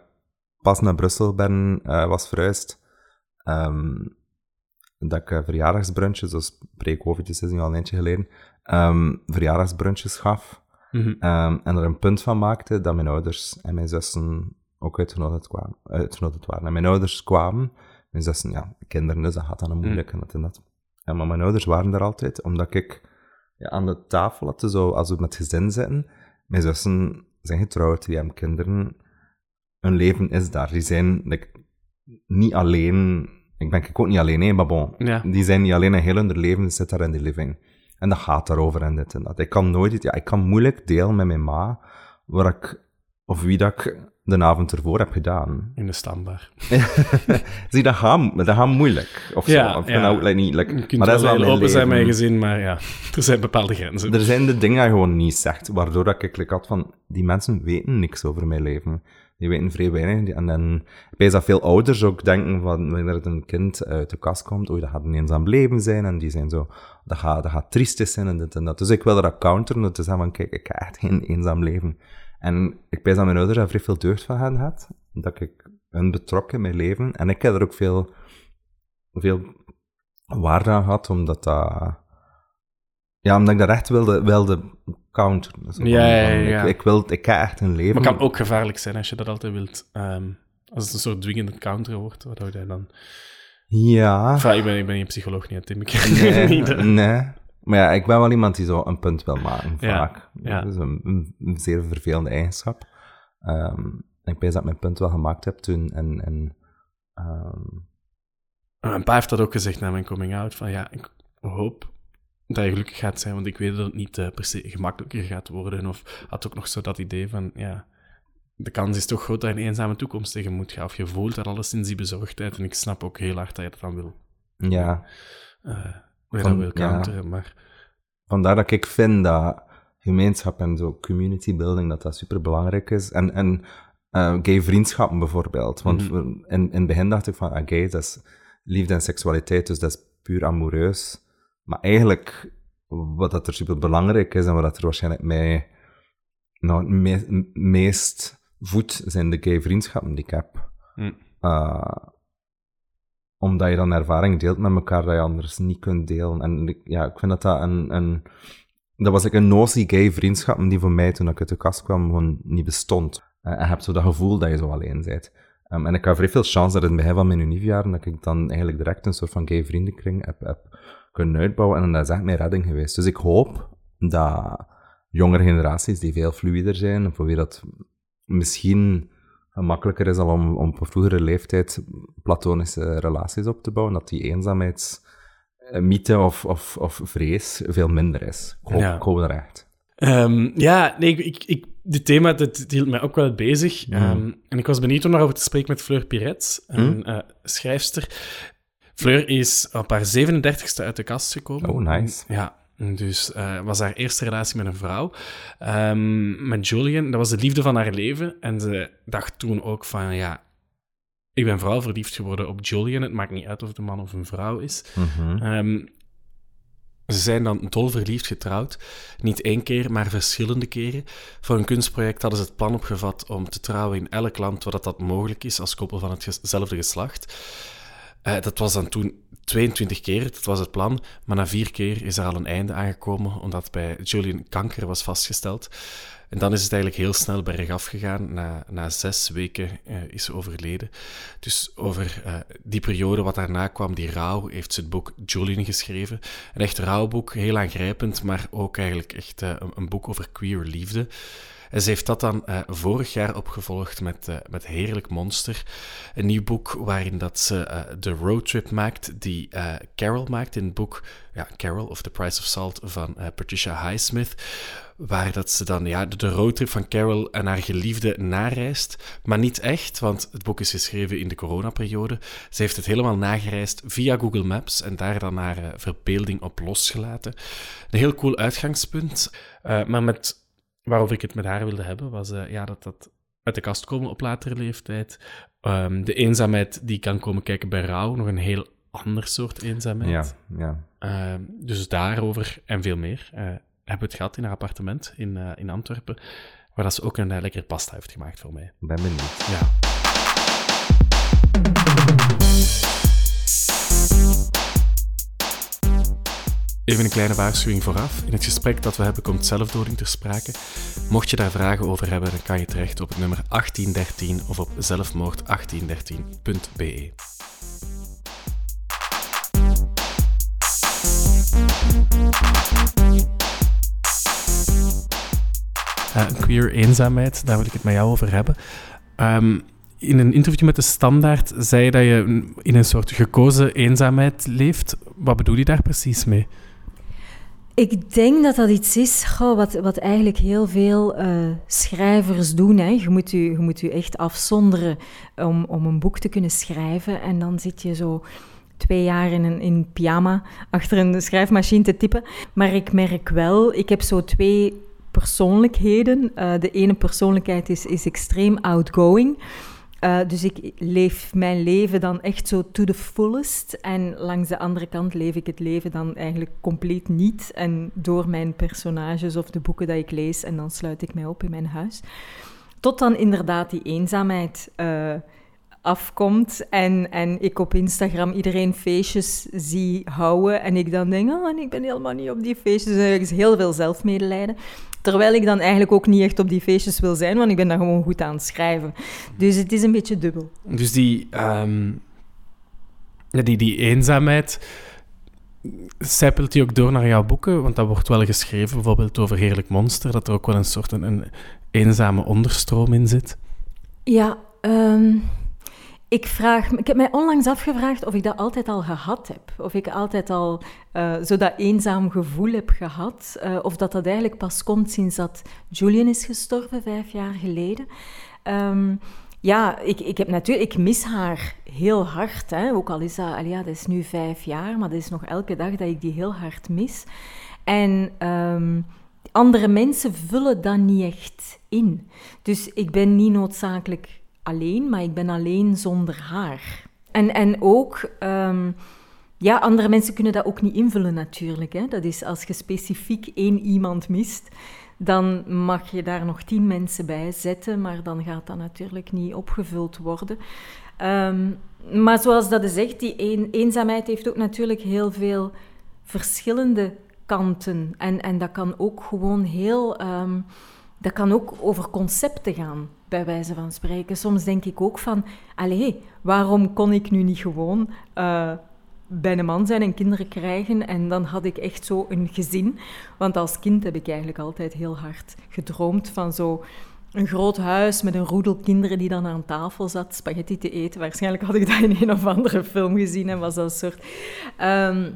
pas naar Brussel ben, eh, was verhuisd, ehm, dat ik eh, verjaardagsbrunches, dus pre-covid, is nu al een eentje geleden, verjaardagsbrunches gaf. Mhm. En er een punt van maakte dat mijn ouders en mijn zussen ook uitgenodigd, kwamen, uitgenodigd waren. En mijn ouders kwamen, mijn zussen, ja, kinderen, dus dat gaat dan een moeilijk en dat en dat. Ja, maar mijn ouders waren er altijd, omdat ik ja, aan de tafel had, zo, als we met gezin zitten. Mijn zussen zijn getrouwd, die hebben kinderen. Hun leven is daar. Die zijn like, niet alleen. Ik ben ik ook niet alleen, hè, maar bon. Ja. Die zijn niet alleen, en heel hun leven zit daar in die living. En dat gaat daarover en dit en dat. Ik kan nooit, ja, ik kan moeilijk delen met mijn ma waar ik, of wie dat ik de avond ervoor heb gedaan. In de stambar. Zie, dat gaat, dat gaat moeilijk. Of Ja, zo. Of ja. dat ook, like, niet, like- Je kunt maar dat is wel mijn open zijn leven. gezin, maar ja, er zijn bepaalde grenzen. Er zijn de dingen die je gewoon niet zegt, waardoor dat ik like, had van, die mensen weten niks over mijn leven. Die weten vrij weinig. En dan, weet dat veel ouders ook denken van, wanneer er een kind uit de kast komt, oei, dat gaat een eenzaam leven zijn, en die zijn zo, dat gaat, dat gaat zijn, en dit en dat. Dus ik wil dat counteren, door te zeggen van, kijk, ik heb echt geen eenzaam leven. En ik weet dat mijn ouders daar vrij veel deugd van hen had, dat ik hun betrok in mijn leven, en ik heb er ook veel, veel waarde aan gehad, omdat dat... Ja, omdat ik dat echt wilde, wilde counteren. Zo Ja, ja, ja. Ik, ik, wil, ik heb echt een leven. Maar het kan ook gevaarlijk zijn als je dat altijd wilt. ehm, als het een soort dwingende counter wordt, wat je dan... Ja. Enfin, ik, ben, ik ben geen psycholoog niet, Tim. Ik Nee, niet, nee. Maar ja, ik ben wel iemand die zo een punt wil maken, vaak. ja. Dat is een, een- een zeer vervelende eigenschap. Ehm, ik weet dat ik mijn punt wel gemaakt heb toen. En, en Ehm, Mijn pa heeft dat ook gezegd na mijn coming out. Van ja, ik hoop dat je gelukkig gaat zijn, want ik weet dat het niet eh, per se gemakkelijker gaat worden. Of had ook nog zo dat idee van, ja, de kans is toch groot dat je een eenzame toekomst tegen moet gaan. Of je voelt dat alleszins die bezorgdheid. En ik snap ook heel hard dat je dat dan wil, ja, eh wil, Van- dat wil ja. counteren. Maar vandaar dat ik vind dat gemeenschap en zo community building, dat dat super belangrijk is. En, en eh, gay vriendschappen bijvoorbeeld. Want Mhm. in, in het begin dacht ik van, ah, gay, dat is liefde en seksualiteit, dus dat is puur amoureus. Maar eigenlijk, wat dat er super belangrijk is en wat dat er waarschijnlijk mij nou, me- meest voedt, zijn de gay vriendschappen die ik heb. Hm. Eh, omdat je dan ervaring deelt met elkaar dat je anders niet kunt delen. En ja, ik vind dat dat een... een dat was like een notie gay vriendschappen die voor mij, toen ik uit de kast kwam, gewoon niet bestond. Eh, en je hebt zo dat gevoel dat je zo alleen bent. Ehm, en ik had vrij veel chance dat in het begin van mijn uniefjaren, dat ik dan eigenlijk direct een soort van gay vriendenkring heb, heb kunnen uitbouwen. En dat is echt mijn redding geweest. Dus ik hoop dat jongere generaties die veel fluider zijn, voor wie dat misschien gemakkelijker is al om, om op vroegere leeftijd platonische relaties op te bouwen, dat die eenzaamheidsmythe of, of, of vrees veel minder is. Ik hoop, Ja. ik hoop dat echt. Ehm, ja, nee, ik, ik, ik, dit thema dat, dat hield mij ook wel bezig. Ehm, en ik was benieuwd om daarover te spreken met Fleur Piret, een eh, schrijfster. Fleur is op haar 37ste uit de kast gekomen. Oh, nice. Ja, dus eh was haar eerste relatie met een vrouw. Ehm, met Julian, dat was de liefde van haar leven. En ze dacht toen ook van, ja, ik ben vooral verliefd geworden op Julian. Het maakt niet uit of het een man of een vrouw is. Mhm. Ehm, ze zijn dan dolverliefd getrouwd. Niet één keer, maar verschillende keren. Voor een kunstproject hadden ze het plan opgevat om te trouwen in elk land waar dat, dat mogelijk is, als koppel van hetzelfde geslacht. Eh, dat was dan toen 22 keer, dat was het plan. Maar na vier keer is er al een einde aangekomen, omdat bij Julian kanker was vastgesteld. En dan is het eigenlijk heel snel bergaf gegaan. Na, na zes weken eh, is ze overleden. Dus over eh, die periode wat daarna kwam, die rouw, heeft ze het boek Julian geschreven. Een echt rouwboek, heel aangrijpend, maar ook eigenlijk echt een, een boek over queer liefde. En ze heeft dat dan eh, vorig jaar opgevolgd met, eh, met Heerlijk Monster. Een nieuw boek waarin dat ze eh, de roadtrip maakt die Carol maakt in het boek ja, Carol of The Price of Salt van Patricia Highsmith. Waar dat ze dan ja, de, roadtrip van Carol en haar geliefde nareist. Maar niet echt, want het boek is geschreven in de coronaperiode. Ze heeft het helemaal nagereisd via Google Maps en daar dan haar verbeelding op losgelaten. Een heel cool uitgangspunt. Maar met waarover ik het met haar wilde hebben, was eh, ja, dat dat uit de kast komen op latere leeftijd. Ehm, de eenzaamheid die kan komen kijken bij rouw, nog een heel ander soort eenzaamheid. Ja, ja. Ehm, dus daarover en veel meer eh, hebben we het gehad in haar appartement in, eh, in Antwerpen, waar dat ze ook een lekkere pasta heeft gemaakt voor mij. Ben benieuwd. Ja. Even een kleine waarschuwing vooraf. In het gesprek dat we hebben komt zelfdoding ter sprake. Mocht je daar vragen over hebben, dan kan je terecht op het nummer 1813 of op zelfmoord1813.be. Eh, queer eenzaamheid, daar wil ik het met jou over hebben. Ehm, in een interview met de Standaard zei je dat je in een soort gekozen eenzaamheid leeft. Wat bedoel je daar precies mee? Ik denk dat dat iets is goh, wat, wat eigenlijk heel veel eh, schrijvers doen. Hè. Je, moet u, je moet u echt afzonderen om, om een boek te kunnen schrijven. En dan zit je zo twee jaar in een in pyjama achter een schrijfmachine te typen. Maar ik merk wel, ik heb zo twee persoonlijkheden. Eh, de ene persoonlijkheid is, is extreem outgoing. Uh, dus ik leef mijn leven dan echt zo to the fullest. En langs de andere kant leef ik het leven dan eigenlijk compleet niet. En door mijn personages of de boeken die ik lees. En dan sluit ik mij op in mijn huis. Tot dan inderdaad die eenzaamheid uh, afkomt. En, en ik op Instagram iedereen feestjes zie houden. En ik dan denk, oh, en ik ben helemaal niet op die feestjes. Er is heel veel zelfmedelijden. Terwijl ik dan eigenlijk ook niet echt op die feestjes wil zijn, want ik ben dan gewoon goed aan het schrijven. Dus het is een beetje dubbel. Dus die, um, ja, die, die eenzaamheid, zijpelt die ook door naar jouw boeken? Want dat wordt wel geschreven, bijvoorbeeld over Heerlijk Monster, dat er ook wel een soort een, een eenzame onderstroom in zit. Ja, um, ik, vraag, ik heb mij onlangs afgevraagd of ik dat altijd al gehad heb. Of ik altijd al eh, zo dat eenzaam gevoel heb gehad. eh, of dat dat eigenlijk pas komt sinds dat Julian is gestorven, vijf jaar geleden. Ehm, ja, ik, ik, heb natuurlijk, ik mis haar heel hard. Hè. Ook al is dat, ja, dat is nu vijf jaar, maar dat is nog elke dag dat ik die heel hard mis. En ehm, andere mensen vullen dat niet echt in. Dus ik ben niet noodzakelijk alleen, maar ik ben alleen zonder haar. En, en ook, ehm, ja, andere mensen kunnen dat ook niet invullen natuurlijk. Hè. Dat is als je specifiek één iemand mist, dan mag je daar nog tien mensen bij zetten, maar dan gaat dat natuurlijk niet opgevuld worden. Ehm, maar zoals dat is zegt, die een, eenzaamheid heeft ook natuurlijk heel veel verschillende kanten. En, en dat kan ook gewoon heel... ehm, dat kan ook over concepten gaan, bij wijze van spreken. Soms denk ik ook van, allee, waarom kon ik nu niet gewoon eh, bij een man zijn en kinderen krijgen en dan had ik echt zo een gezin. Want als kind heb ik eigenlijk altijd heel hard gedroomd van zo een groot huis met een roedel kinderen die dan aan tafel zat spaghetti te eten. Waarschijnlijk had ik dat in een of andere film gezien en was dat soort... ehm,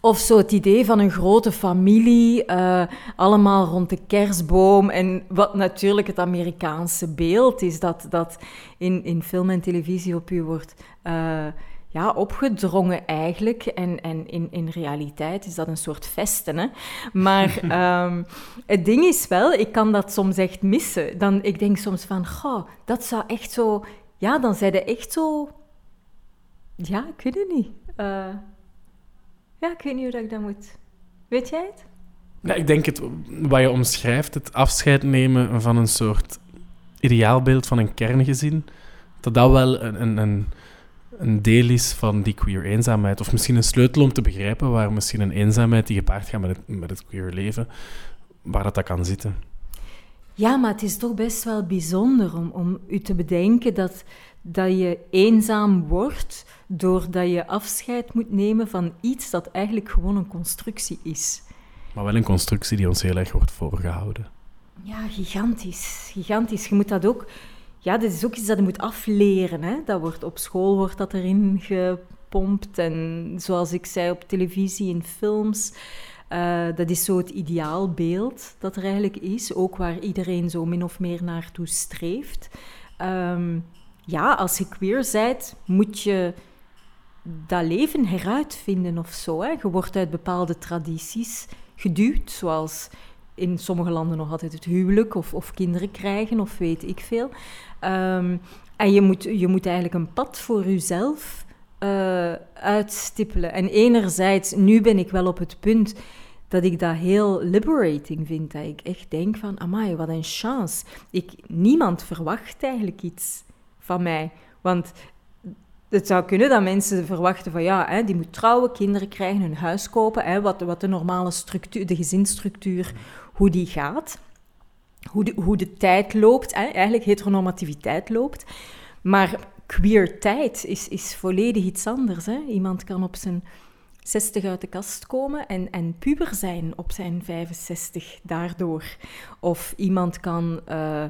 of zo het idee van een grote familie, eh, allemaal rond de kerstboom. En wat natuurlijk het Amerikaanse beeld is, dat, dat in, in film en televisie op u wordt eh, ja, opgedrongen eigenlijk. En, en in, in realiteit is dat een soort vesten. Hè? Maar ehm, het ding is wel, ik kan dat soms echt missen. Dan, ik denk soms van, goh, dat zou echt zo... Ja, dan zijn echt zo... Ja, ik weet het niet. Eh, ja, ik weet niet hoe dat ik dat moet. Weet jij het? Ja, ik denk het, wat je omschrijft, het afscheid nemen van een soort ideaalbeeld van een kerngezin, dat dat wel een, een, een, een deel is van die queer eenzaamheid. Of misschien een sleutel om te begrijpen waar misschien een eenzaamheid die gepaard gaat met het, met het queer leven, waar dat, dat kan zitten. Ja, maar het is toch best wel bijzonder om, om u te bedenken dat, dat je eenzaam wordt doordat je afscheid moet nemen van iets dat eigenlijk gewoon een constructie is. Maar wel een constructie die ons heel erg wordt voorgehouden. Ja, gigantisch. Gigantisch. Je moet dat ook... Ja, dat is ook iets dat je moet afleren. Hè? Dat wordt, op school wordt dat erin gepompt. En zoals ik zei, op televisie, in films. Eh, dat is zo het ideaalbeeld dat er eigenlijk is. Ook waar iedereen zo min of meer naartoe streeft. Ehm, ja, als je queer bent, moet je dat leven heruitvinden of zo. Hè? Je wordt uit bepaalde tradities geduwd, zoals in sommige landen nog altijd het huwelijk of, of kinderen krijgen of weet ik veel. Ehm, en je moet, je moet eigenlijk een pad voor jezelf eh, uitstippelen. En enerzijds, nu ben ik wel op het punt dat ik dat heel liberating vind. Dat ik echt denk van, amai, wat een chance. Ik, niemand verwacht eigenlijk iets van mij. Want het zou kunnen dat mensen verwachten van ja, hè, die moet trouwen, kinderen krijgen, een huis kopen, hè, wat, wat de normale structuur, de gezinsstructuur, hoe die gaat. Hoe de, hoe de tijd loopt, hè, eigenlijk heteronormativiteit loopt. Maar queer tijd is, is volledig iets anders. Hè. Iemand kan op zijn 60 uit de kast komen en, en puber zijn op zijn 65 daardoor. Of iemand kan eh,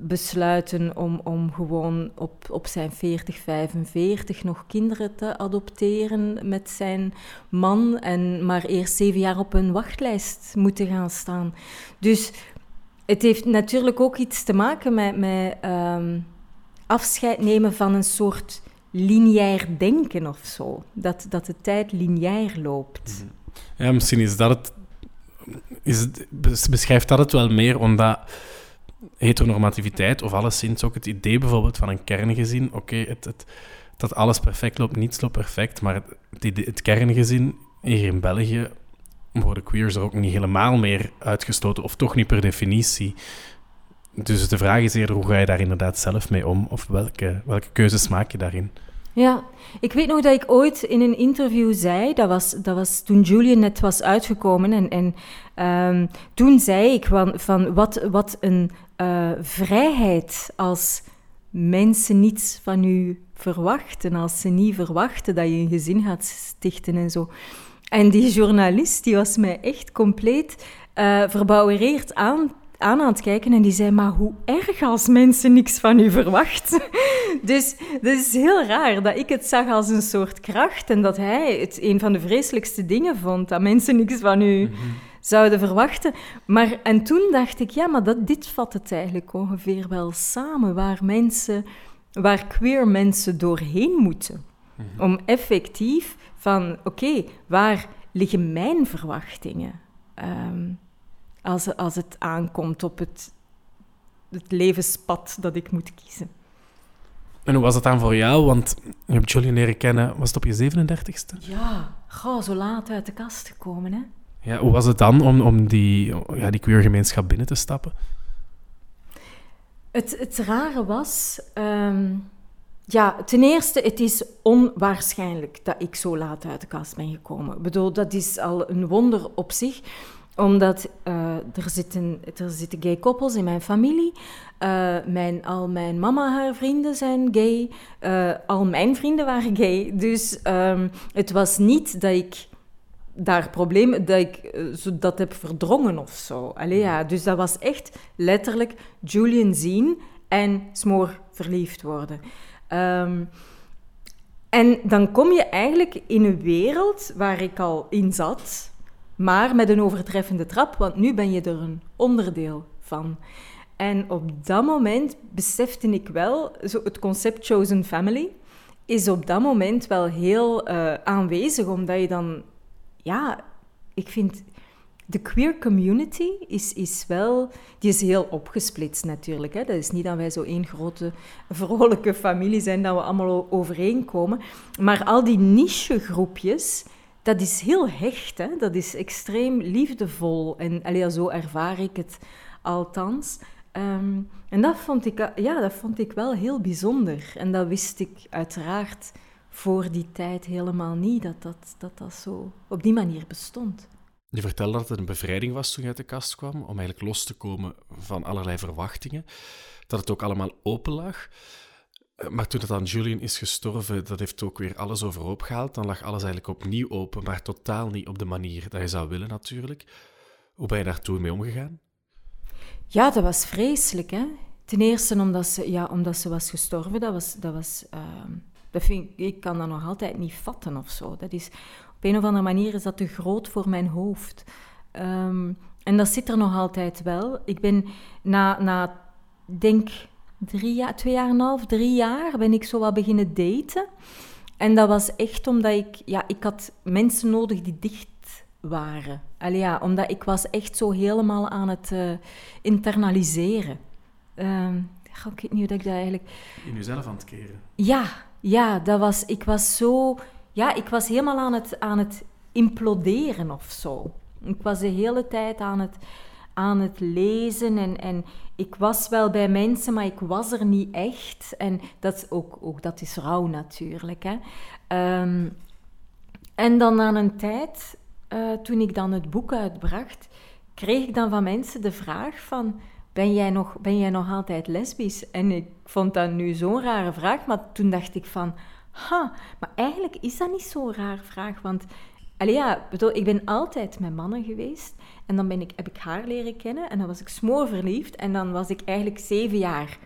besluiten om, om gewoon op, op zijn 40, 45 nog kinderen te adopteren met zijn man en maar eerst zeven jaar op een wachtlijst moeten gaan staan. Dus het heeft natuurlijk ook iets te maken met, met ehm, afscheid nemen van een soort lineair denken of zo. Dat, dat de tijd lineair loopt. Ja, misschien is dat het. Is beschrijft dat het wel meer, omdat heteronormativiteit, of alleszins ook het idee bijvoorbeeld van een kerngezin, oké, het, het, dat alles perfect loopt, niets loopt perfect, maar het, het kerngezin hier in België worden queers er ook niet helemaal meer uitgestoten, of toch niet per definitie. Dus de vraag is eerder, hoe ga je daar inderdaad zelf mee om, of welke, welke keuzes maak je daarin? Ja, ik weet nog dat ik ooit in een interview zei, dat was, dat was toen Julian net was uitgekomen, en, en ehm, toen zei ik van, van wat, wat een eh, vrijheid als mensen niets van u verwachten, als ze niet verwachten dat je een gezin gaat stichten en zo. En die journalist die was mij echt compleet eh verbouwereerd aan aan aan het kijken en die zei, maar hoe erg als mensen niks van u verwachten. Dus dat is heel raar dat ik het zag als een soort kracht en dat hij het een van de vreselijkste dingen vond, dat mensen niks van u zouden verwachten. Maar, en toen dacht ik, ja, maar dat, dit vat het eigenlijk ongeveer wel samen, waar mensen, waar queer mensen doorheen moeten. Om effectief van, oké, waar liggen mijn verwachtingen? Ehm, als, als het aankomt op het, het levenspad dat ik moet kiezen. En hoe was het dan voor jou? Want je hebt Julian leren kennen, was het op je 37ste? Ja, goh, zo laat uit de kast gekomen, hè? Ja, hoe was het dan om, om die, ja, die queer gemeenschap binnen te stappen? Het, het rare was, ehm, ja, ten eerste, het is onwaarschijnlijk dat ik zo laat uit de kast ben gekomen. Ik bedoel, dat is al een wonder op zich, omdat eh, er, zitten, er zitten gay koppels in mijn familie. Eh, mijn, al mijn mama, haar vrienden zijn gay. Eh, al mijn vrienden waren gay. Dus ehm, het was niet dat ik daar problemen, dat ik dat heb verdrongen of zo. Allee, ja. Dus dat was echt letterlijk Julian zien en smoor verliefd worden. Ehm, en dan kom je eigenlijk in een wereld waar ik al in zat, maar met een overtreffende trap, want nu ben je er een onderdeel van. En op dat moment besefte ik wel, zo het concept chosen family is op dat moment wel heel eh, aanwezig, omdat je dan, ja, ik vind de queer community is, is wel, die is heel opgesplitst natuurlijk. Hè. Dat is niet dat wij zo één grote vrolijke familie zijn, dat we allemaal overeenkomen. Maar al die nichegroepjes, dat is heel hecht. Hè. Dat is extreem liefdevol. En allee, zo ervaar ik het althans. Ehm, en dat vond, ik, eh, ja, dat vond ik wel heel bijzonder. En dat wist ik uiteraard voor die tijd helemaal niet, dat dat, dat, dat zo op die manier bestond. Je vertelde dat het een bevrijding was toen je uit de kast kwam, om eigenlijk los te komen van allerlei verwachtingen. Dat het ook allemaal open lag. Eh, Maar toen het aan Julian is gestorven, dat heeft ook weer alles overhoop gehaald. Dan lag alles eigenlijk opnieuw open, maar totaal niet op de manier dat je zou willen natuurlijk. Hoe ben je daar toen mee omgegaan? Ja, dat was vreselijk. Hè? Ten eerste omdat ze, ja, omdat ze was gestorven. Dat was, dat was, ehm, dat vind, ik- kan dat nog altijd niet vatten of zo. Dat is, op een of andere manier is dat te groot voor mijn hoofd. Ehm, en dat zit er nog altijd wel. Ik ben na, na denk drie jaar, twee jaar en een half, drie jaar, ben ik zo wat beginnen daten. En dat was echt omdat ik, ja, ik had mensen nodig die dicht waren. Allee, ja, omdat ik was echt zo helemaal aan het eh, internaliseren. Goh, ik weet niet hoe dat ik dat eigenlijk... In jezelf aan het keren. Ja, ja, dat was, ik was zo... Ja, ik was helemaal aan het, aan het imploderen of zo. Ik was de hele tijd aan het, aan het lezen en, en ik was wel bij mensen, maar ik was er niet echt. En dat, is ook, ook, dat is rouw natuurlijk. Hè. Ehm, en dan na een tijd, eh, toen ik dan het boek uitbracht, kreeg ik dan van mensen de vraag van... Ben jij, nog, ben jij nog altijd lesbisch? En ik vond dat nu zo'n rare vraag, maar toen dacht ik van... Ha, maar eigenlijk is dat niet zo'n raar vraag, want... Allee, ja, bedoel, ik ben altijd met mannen geweest. En dan ben ik, heb ik haar leren kennen en dan was ik smoor verliefd. En dan was ik eigenlijk zeven jaar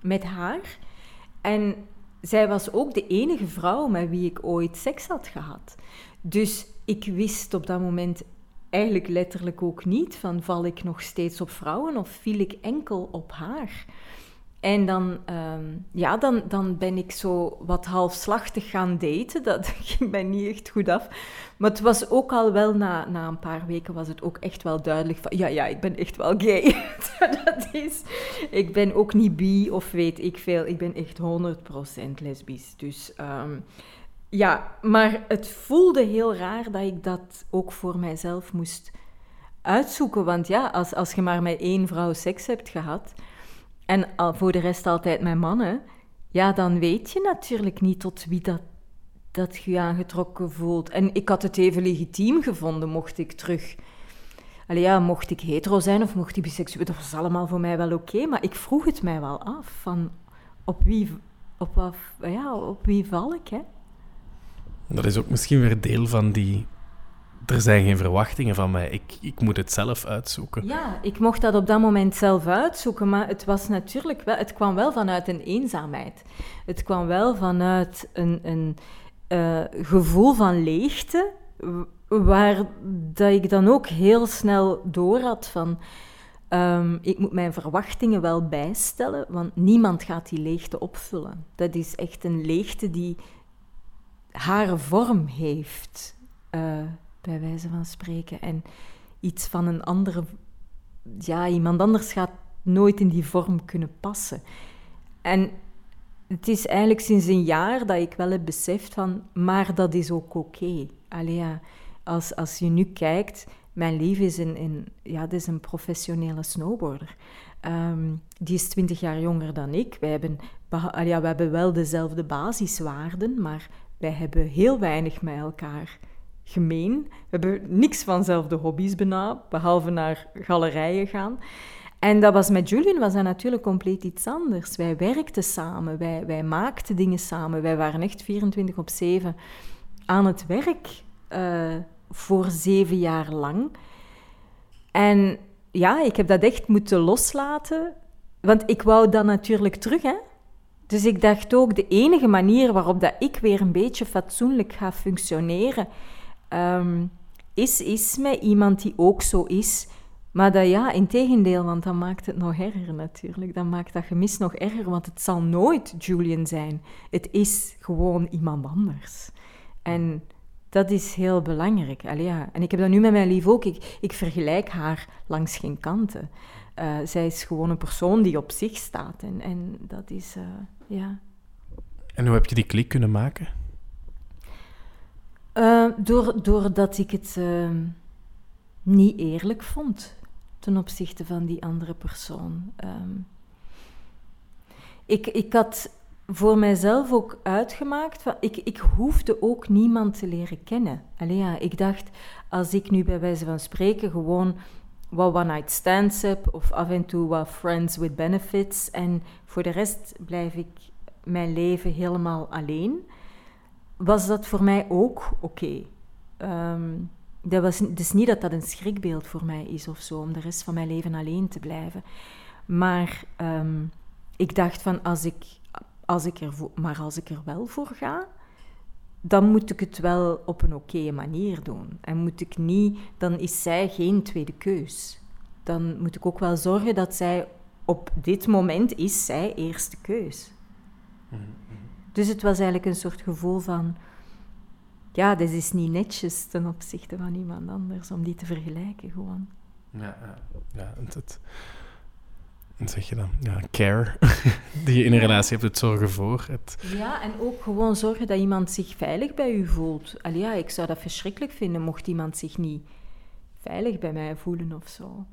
met haar. En zij was ook de enige vrouw met wie ik ooit seks had gehad. Dus ik wist op dat moment eigenlijk letterlijk ook niet van val ik nog steeds op vrouwen of viel ik enkel op haar. En dan, ehm, ja, dan, dan ben ik zo wat halfslachtig gaan daten. Dat ging mij niet echt goed af. Maar het was ook al wel, na, na een paar weken was het ook echt wel duidelijk van... Ja, ja, ik ben echt wel gay. dat is... Ik ben ook niet bi of weet ik veel. Ik ben echt 100% lesbisch. Dus ehm, ja, maar het voelde heel raar dat ik dat ook voor mijzelf moest uitzoeken. Want ja, als, als je maar met één vrouw seks hebt gehad... En al voor de rest altijd met mannen, ja, dan weet je natuurlijk niet tot wie dat, dat je aangetrokken voelt. En ik had het even legitiem gevonden, mocht ik terug... Allee, ja, mocht ik hetero zijn of mocht ik biseksueel... Dat was allemaal voor mij wel oké, maar ik vroeg het mij wel af, van op wie, op, wat, ja, op wie val ik, hè? Dat is ook misschien weer deel van die er zijn geen verwachtingen van mij. Ik, ik moet het zelf uitzoeken. Ja, ik mocht dat op dat moment zelf uitzoeken, maar het was natuurlijk wel, het kwam wel vanuit een eenzaamheid. Het kwam wel vanuit een, een eh, gevoel van leegte, waar dat ik dan ook heel snel door had van, ehm, ik moet mijn verwachtingen wel bijstellen, want niemand gaat die leegte opvullen. Dat is echt een leegte die haar vorm heeft, eh, bij wijze van spreken. En iets van een andere... Ja, iemand anders gaat nooit in die vorm kunnen passen. En het is eigenlijk sinds een jaar dat ik wel heb beseft van... Maar dat is ook oké. Als, als je nu kijkt... Mijn lief is een, ja, dat is een professionele snowboarder. Ehm, die is twintig jaar jonger dan ik. Wij hebben, ja, we hebben wel dezelfde basiswaarden, maar wij hebben heel weinig met elkaar gemeen. We hebben niks van dezelfde hobby's bijna, behalve naar galerijen gaan. En dat was met Julian was dat natuurlijk compleet iets anders. Wij werkten samen, wij, wij maakten dingen samen. Wij waren echt 24 op 7 aan het werk eh, voor zeven jaar lang. En ja, ik heb dat echt moeten loslaten. Want ik wou dat natuurlijk terug, hè. Dus ik dacht ook, de enige manier waarop dat ik weer een beetje fatsoenlijk ga functioneren, ehm, is, is met iemand die ook zo is. Maar dat ja, in tegendeel, want dan maakt het nog erger natuurlijk. Dan maakt dat gemis nog erger, want het zal nooit Julian zijn. Het is gewoon iemand anders. En dat is heel belangrijk. Allee. En ik heb dat nu met mijn lief ook. Ik, ik vergelijk haar langs geen kanten. Eh, zij is gewoon een persoon die op zich staat. En, en dat is, eh, ja... En hoe heb je die klik kunnen maken? Eh, door, doordat ik het ehm, niet eerlijk vond ten opzichte van die andere persoon. Ehm, ik, ik had voor mijzelf ook uitgemaakt, van, ik, ik hoefde ook niemand te leren kennen. Allee, ja, ik dacht, als ik nu bij wijze van spreken gewoon wat one-night stands heb, of af en toe wat friends with benefits, en voor de rest blijf ik mijn leven helemaal alleen was dat voor mij ook oké. Ehm, dat was, het is niet dat dat een schrikbeeld voor mij is of zo, om de rest van mijn leven alleen te blijven. Maar ehm, ik dacht van, als ik, als ik er maar als ik er wel voor ga, dan moet ik het wel op een oké manier doen. En moet ik niet, dan is zij geen tweede keus. Dan moet ik ook wel zorgen dat zij op dit moment is zij eerste keus. Dus het was eigenlijk een soort gevoel van... Ja, dit is niet netjes ten opzichte van iemand anders, om die te vergelijken gewoon. Ja, ja. ja het, het, wat zeg je dan? Ja, care die je in een relatie hebt, het zorgen voor. Het, Ja, en ook gewoon zorgen dat iemand zich veilig bij u voelt. Allee, ja, ik zou dat verschrikkelijk vinden mocht iemand zich niet veilig bij mij voelen of zo.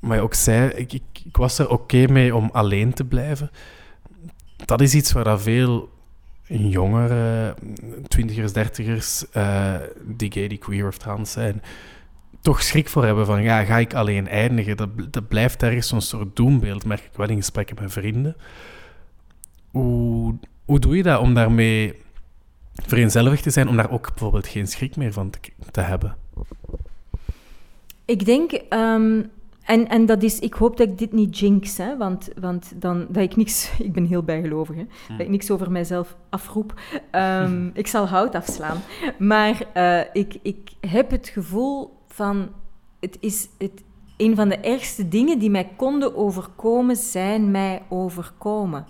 maar je ook zei, ik, ik, ik was er oké mee om alleen te blijven. Dat is iets waar veel jongeren, twintigers, dertigers, eh, die gay, die queer of trans zijn, toch schrik voor hebben van, ja, ga ik alleen eindigen? Dat, dat blijft ergens zo'n soort doembeeld, merk ik wel in gesprekken met vrienden. Hoe, hoe doe je dat om daarmee vereenzelvigd te zijn, om daar ook bijvoorbeeld geen schrik meer van te, te hebben? Ik denk, ehm, en, en dat is, ik hoop dat ik dit niet jinx, hè, want, want dan, dat ik niks, ik ben heel bijgelovig, hè, dat ik niks over mijzelf afroep. Ehm, ik zal hout afslaan. Maar eh, ik, ik heb het gevoel van, het is het, een van de ergste dingen die mij konden overkomen, zijn mij overkomen.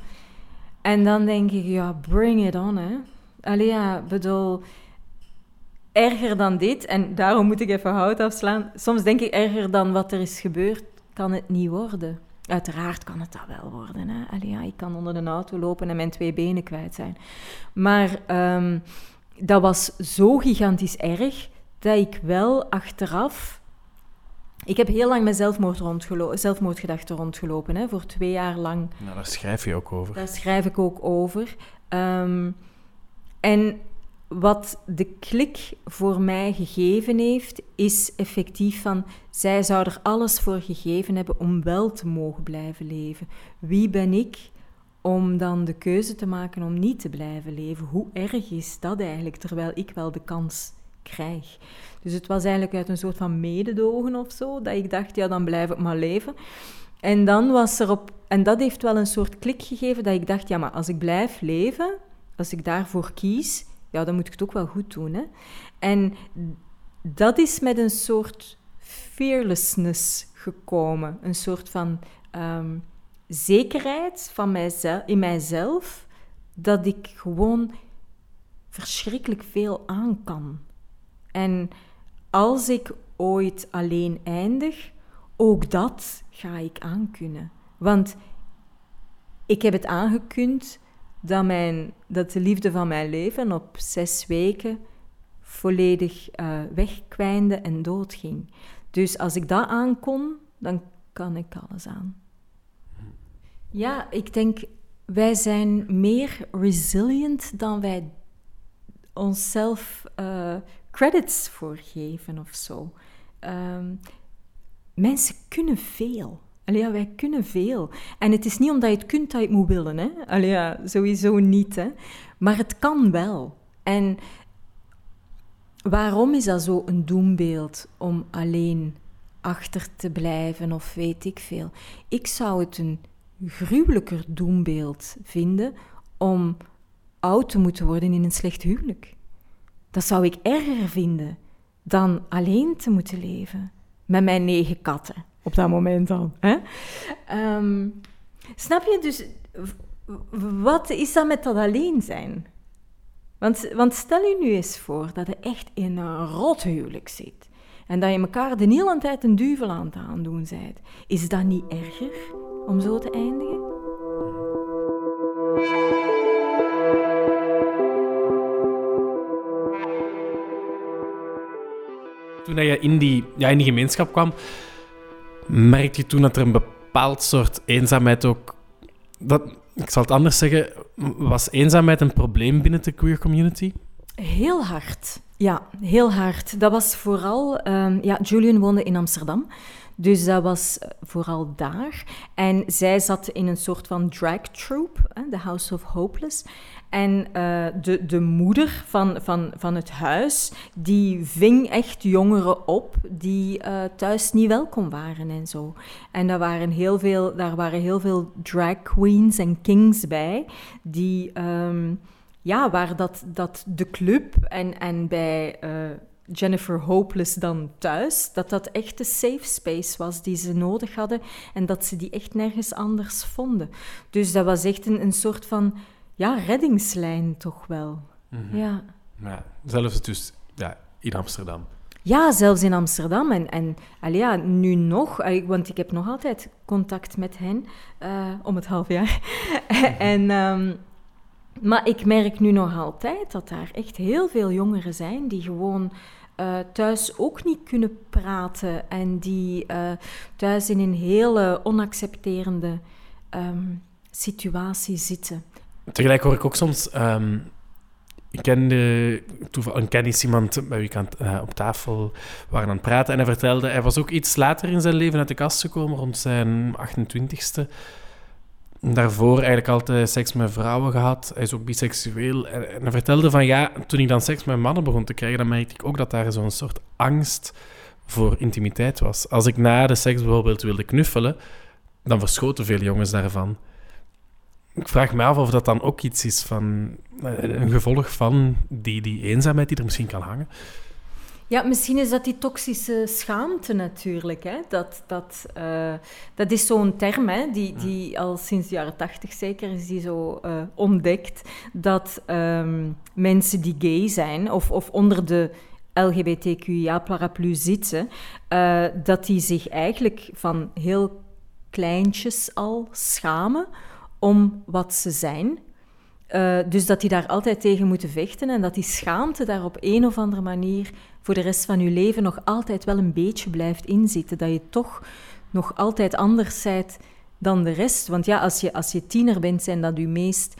En dan denk ik, ja, bring it on, hè. Allee, ja, bedoel, erger dan dit, en daarom moet ik even hout afslaan. Soms denk ik erger dan wat er is gebeurd, kan het niet worden. Uiteraard kan het dat wel worden. Hè? Allee, ja, ik kan onder een auto lopen en mijn twee benen kwijt zijn. Maar ehm, dat was zo gigantisch erg dat ik wel achteraf. Ik heb heel lang met zelfmoord rondgelo- zelfmoordgedachten rondgelopen, hè, voor twee jaar lang. Nou, daar schrijf je ook over. Daar schrijf ik ook over. Ehm, en wat de klik voor mij gegeven heeft, is effectief van... Zij zou er alles voor gegeven hebben om wel te mogen blijven leven. Wie ben ik om dan de keuze te maken om niet te blijven leven? Hoe erg is dat eigenlijk, terwijl ik wel de kans krijg. Dus het was eigenlijk uit een soort van mededogen of zo, dat ik dacht, ja, dan blijf ik maar leven. En dan was er op, en dat heeft wel een soort klik gegeven, dat ik dacht, ja, maar als ik blijf leven, als ik daarvoor kies, ja, dan moet ik het ook wel goed doen. Hè? En dat is met een soort fearlessness gekomen, een soort van ehm, zekerheid van mijzelf, in mijzelf, dat ik gewoon verschrikkelijk veel aan kan. En als ik ooit alleen eindig, ook dat ga ik aankunnen. Want ik heb het aangekund dat, mijn, dat de liefde van mijn leven op zes weken volledig uh, wegkwijnde en doodging. Dus als ik dat aankon, dan kan ik alles aan. Ja, ik denk, wij zijn meer resilient dan wij onszelf uh, credits voor geven of zo. Um, mensen kunnen veel. Allee, ja, wij kunnen veel. En het is niet omdat je het kunt dat je het moet willen. Hè? Allee, ja, sowieso niet. Hè? Maar het kan wel. En waarom is dat zo een doembeeld om alleen achter te blijven of weet ik veel? Ik zou het een gruwelijker doembeeld vinden om oud te moeten worden in een slecht huwelijk. Dat zou ik erger vinden dan alleen te moeten leven met mijn negen katten op dat moment dan. Hè? Ehm, snap je? Dus wat is dat met dat alleen zijn? Want, want stel je nu eens voor dat je echt in een rothuwelijk zit en dat je elkaar de hele tijd een duvel aan het aandoen bent. Is dat niet erger om zo te eindigen? Toen je in die, ja, in die gemeenschap kwam, merkte je toen dat er een bepaald soort eenzaamheid ook... Dat, ik zal het anders zeggen, was eenzaamheid een probleem binnen de queer community? Heel hard. Ja, heel hard. Dat was vooral... Um, ja, Julian woonde in Amsterdam. Dus dat was eh, vooral daar. En zij zat in een soort van drag troupe, de House of Hopeless. En uh, de, de moeder van, van, van het huis, die ving echt jongeren op die uh, thuis niet welkom waren en zo. En daar waren heel veel, daar waren heel veel drag queens en kings bij, die... Um, ja, waar dat, dat de club en, en bij Jennifer Hopeless dan thuis, dat dat echt de safe space was die ze nodig hadden en dat ze die echt nergens anders vonden. Dus dat was echt een, een soort van ja, reddingslijn toch wel. Mhm. Ja. Ja, zelfs dus ja, in Amsterdam. Ja, zelfs in Amsterdam. En, en ja, nu nog, allee, want ik heb nog altijd contact met hen uh, om het half jaar. en, um, maar ik merk nu nog altijd dat daar echt heel veel jongeren zijn die gewoon uh, thuis ook niet kunnen praten en die uh, thuis in een hele onaccepterende um, situatie zitten. Tegelijk hoor ik ook soms. Um, ik kende toevallig een kennis iemand met wie ik aan, uh, op tafel waren aan het praten. En hij vertelde, hij was ook iets later in zijn leven uit de kast gekomen, rond zijn 28ste. Daarvoor eigenlijk altijd seks met vrouwen gehad. Hij is ook biseksueel. En, hij vertelde van ja, toen ik dan seks met mannen begon te krijgen, dan merkte ik ook dat daar zo'n soort angst voor intimiteit was. Als ik na de seks bijvoorbeeld wilde knuffelen, dan verschoten veel jongens daarvan ik vraag me af of dat dan ook iets is van een gevolg van die, die eenzaamheid die er misschien kan hangen. Ja, misschien is dat die toxische schaamte natuurlijk. Hè? Dat, dat, uh, dat is zo'n term hè, die, die al sinds de jaren tachtig zeker is die zo uh, ontdekt. Dat um, mensen die gay zijn of, of onder de LGBTQIA-paraplu zitten, uh, dat die zich eigenlijk van heel kleintjes al schamen om wat ze zijn. Uh, dus dat die daar altijd tegen moeten vechten en dat die schaamte daar op een of andere manier voor de rest van je leven nog altijd wel een beetje blijft inzitten. Dat je toch nog altijd anders bent dan de rest. Want ja, als je, als je tiener bent, zijn dat je meest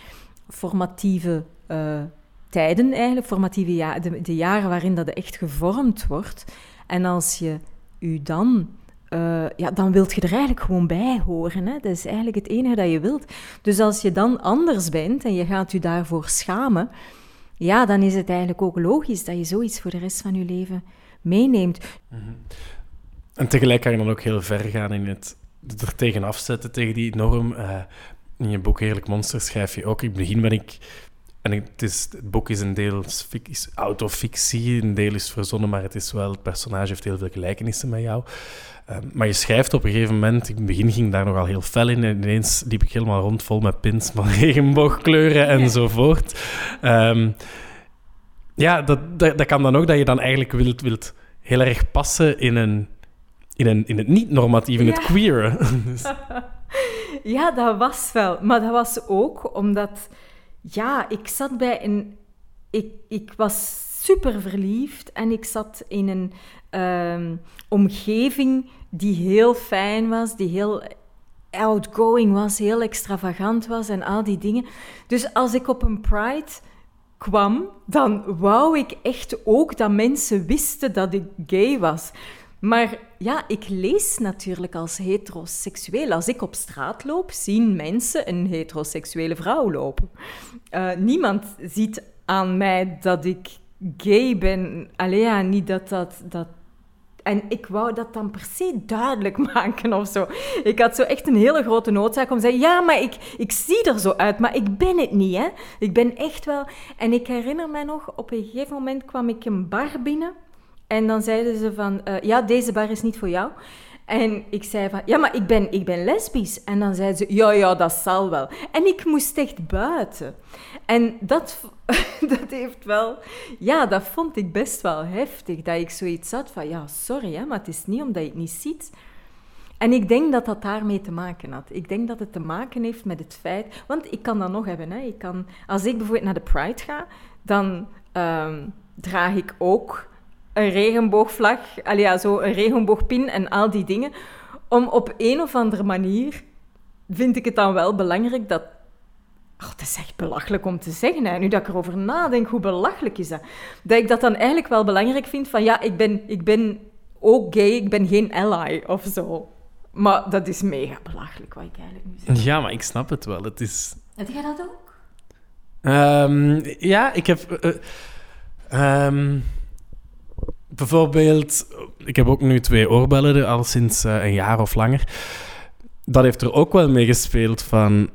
formatieve uh, tijden eigenlijk, formatieve ja de, de, jaren waarin dat echt gevormd wordt. En als je je dan uh, ja, dan wilt je er eigenlijk gewoon bij horen. Hè? Dat is eigenlijk het enige dat je wilt. Dus als je dan anders bent en je gaat je daarvoor schamen, ja, dan is het eigenlijk ook logisch dat je zoiets voor de rest van je leven meeneemt. En tegelijk kan je dan ook heel ver gaan in het er tegen afzetten tegen die norm. Eh, in je boek Heerlijk Monster schrijf je ook, in het begin ben ik... En het, is, het boek is een deel is autofictie, een deel is verzonnen, maar het is wel, het personage heeft heel veel gelijkenissen met jou. Eh, maar je schrijft op een gegeven moment, in het begin ging daar nogal heel fel in, en ineens liep ik helemaal rond vol met pins van regenboogkleuren enzovoort. Ehm, ja, dat, dat, dat kan dan ook dat je dan eigenlijk wilt, wilt heel erg passen in, een, in, een, in het niet-normatief, in het queer. Dus- Ja, dat was wel. Maar dat was ook omdat, ja, ik zat bij een. Ik, ik was super verliefd en ik zat in een ehm, omgeving die heel fijn was, die heel outgoing was, heel extravagant was en al die dingen. Dus als ik op een Pride kwam, dan wou ik echt ook dat mensen wisten dat ik gay was. Maar ja, ik lees natuurlijk als heteroseksueel. Als ik op straat loop, zien mensen een heteroseksuele vrouw lopen. Eh, niemand ziet aan mij dat ik gay ben. Allee, ja, niet dat dat... dat en ik wou dat dan per se duidelijk maken of zo. Ik had zo echt een hele grote noodzaak om te zeggen... Ja, maar ik, ik zie er zo uit, maar ik ben het niet, hè. Ik ben echt wel... En ik herinner mij nog, op een gegeven moment kwam ik een bar binnen... En dan zeiden ze van... eh, ja, deze bar is niet voor jou. En ik zei van... Ja, maar ik ben, ik ben lesbisch. En dan zeiden ze... Ja, ja, dat zal wel. En ik moest echt buiten. En dat, dat heeft wel... Ja, dat vond ik best wel heftig. Dat ik zoiets had van... Ja, sorry, hè, maar het is niet omdat je het niet ziet. En ik denk dat dat daarmee te maken had. Ik denk dat het te maken heeft met het feit... Want ik kan dat nog hebben. Hè. Ik kan, als ik bijvoorbeeld naar de Pride ga, dan ehm, draag ik ook een regenboogvlag. Ja, zo een regenboogpin en al die dingen. Om op een of andere manier... Vind ik het dan wel belangrijk dat... Oh, dat is echt belachelijk om te zeggen. Hè. Nu dat ik erover nadenk, hoe belachelijk is dat? Dat ik dat dan eigenlijk wel belangrijk vind van... Ja, ik ben, ik ben ook gay, ik ben geen ally of zo. Maar dat is mega belachelijk, wat ik eigenlijk nu zeg. ja, maar ik snap het wel. Het is... Heb jij dat ook? Ehm, ja, ik heb... eh, eh, ehm, bijvoorbeeld... Ik heb ook nu twee oorbellen, al sinds eh, een jaar of langer. Dat heeft er ook wel mee gespeeld van...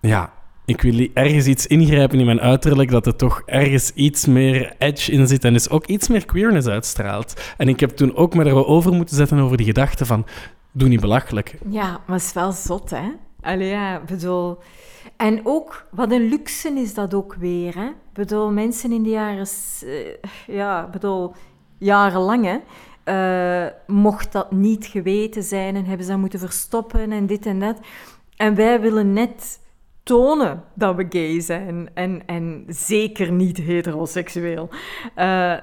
Ja, ik wil ergens iets ingrijpen in mijn uiterlijk dat er toch ergens iets meer edge in zit en dus ook iets meer queerness uitstraalt. En ik heb toen ook me erover moeten zetten over die gedachte van... Doe niet belachelijk. Ja, maar het is wel zot, hè? Allee, ja, bedoel... En ook, wat een luxe is dat ook weer, hè? Bedoel, mensen in de jaren... eh, ja, bedoel, jarenlang, hè? eh, mocht dat niet geweten zijn en hebben ze dat moeten verstoppen en dit en dat. En wij willen net tonen dat we gay zijn en, en zeker niet heteroseksueel. Eh,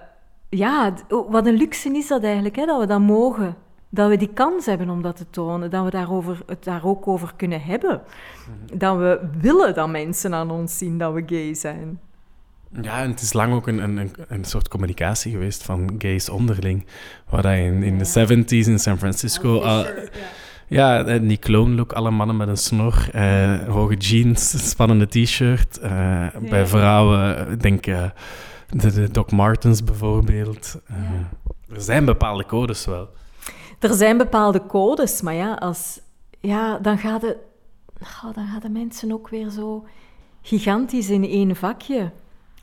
ja, wat een luxe is dat eigenlijk, hè, dat we dat mogen. Dat we die kans hebben om dat te tonen, dat we daarover, het daar ook over kunnen hebben. Dat we willen dat mensen aan ons zien dat we gay zijn. Ja, en het is lang ook een, een, een- soort communicatie geweest van gays onderling. Waar dat in, in de 70s in San Francisco... al- ja, eh, die clone look, alle mannen met een snor, eh, hoge jeans, spannende t-shirt. eh, Bij vrouwen, ik denk eh, de, de Doc Martens bijvoorbeeld. Eh, Er zijn bepaalde codes wel. Er zijn bepaalde codes, maar ja, als, ja dan, gaan de, oh, dan gaan de mensen ook weer zo gigantisch in één vakje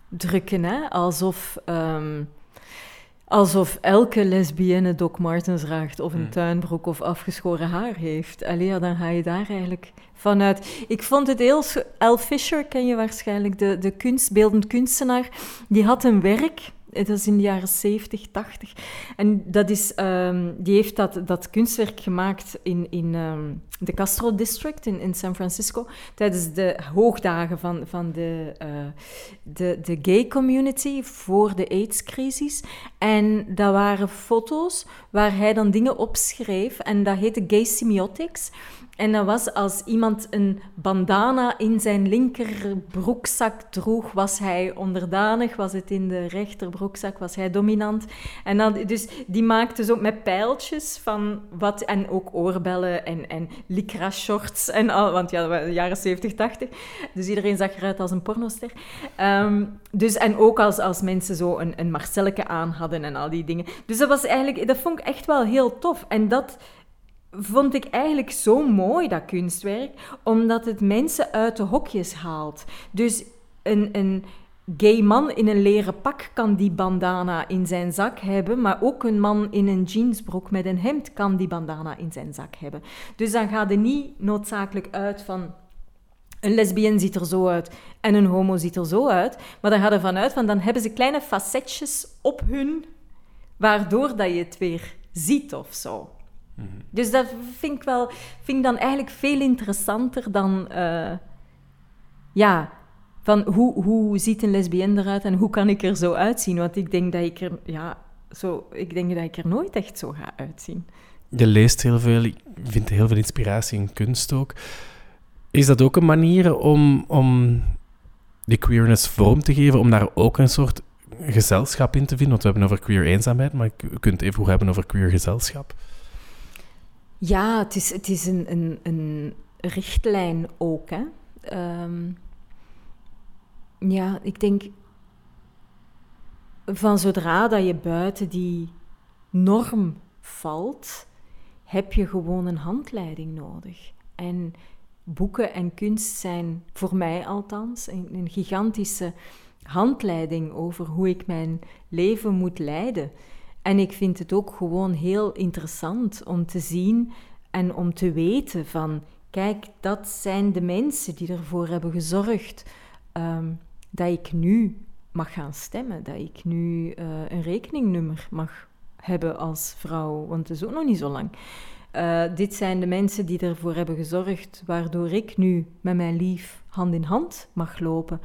drukken. Hè? Alsof, ehm, alsof elke lesbienne Doc Martens draagt of een tuinbroek of afgeschoren haar heeft. Allee, ja, dan ga je daar eigenlijk vanuit. Ik vond het heel... Al Fisher ken je waarschijnlijk, de, de kunst, beeldend kunstenaar. Die had een werk... Dat is in de jaren 70, 80. En dat is, ehm, die heeft dat, dat kunstwerk gemaakt in, in ehm, de Castro District in, in San Francisco tijdens de hoogdagen van, van de, eh, de, de gay community voor de AIDS-crisis. En dat waren foto's waar hij dan dingen opschreef en dat heette Gay Semiotics. En dat was als iemand een bandana in zijn linkerbroekzak droeg, was hij onderdanig, was het in de rechterbroekzak, was hij dominant. En dan, dus die maakte zo met pijltjes van wat, en ook oorbellen en, en lycra shorts en al, want ja, de jaren 70, 80. Dus iedereen zag eruit als een pornoster. Ehm, dus, en ook als, als mensen zo een, een Marcelleke aan hadden en al die dingen. Dus dat was eigenlijk, dat vond ik echt wel heel tof. En dat vond ik eigenlijk zo mooi, dat kunstwerk, omdat het mensen uit de hokjes haalt. Dus een, een gay man in een leren pak kan die bandana in zijn zak hebben, maar ook een man in een jeansbroek met een hemd kan die bandana in zijn zak hebben. Dus dan gaat het niet noodzakelijk uit van een lesbienne ziet er zo uit en een homo ziet er zo uit, maar dan gaat er vanuit van dan hebben ze kleine facetjes op hun, waardoor dat je het weer ziet of zo. Dus dat vind ik, wel, vind ik dan eigenlijk veel interessanter dan... eh, ja, van hoe, hoe ziet een lesbienne eruit en hoe kan ik er zo uitzien? Want ik denk dat ik er, ja, zo, ik denk dat ik er nooit echt zo ga uitzien. Je leest heel veel, je vindt heel veel inspiratie in kunst ook. Is dat ook een manier om, om die queerness vorm te geven, om daar ook een soort gezelschap in te vinden? Want we hebben over queer eenzaamheid, maar je kunt even goed hebben over queer gezelschap. Ja, het is, het is een, een, een richtlijn ook. Hè? Ehm, ja, ik denk van zodra dat je buiten die norm valt, heb je gewoon een handleiding nodig. En boeken en kunst zijn voor mij althans een, een gigantische handleiding over hoe ik mijn leven moet leiden. En ik vind het ook gewoon heel interessant om te zien en om te weten van, kijk, dat zijn de mensen die ervoor hebben gezorgd ehm, dat ik nu mag gaan stemmen, dat ik nu eh, een rekeningnummer mag hebben als vrouw, want het is ook nog niet zo lang. Eh, dit zijn de mensen die ervoor hebben gezorgd, waardoor ik nu met mijn lief hand in hand mag lopen.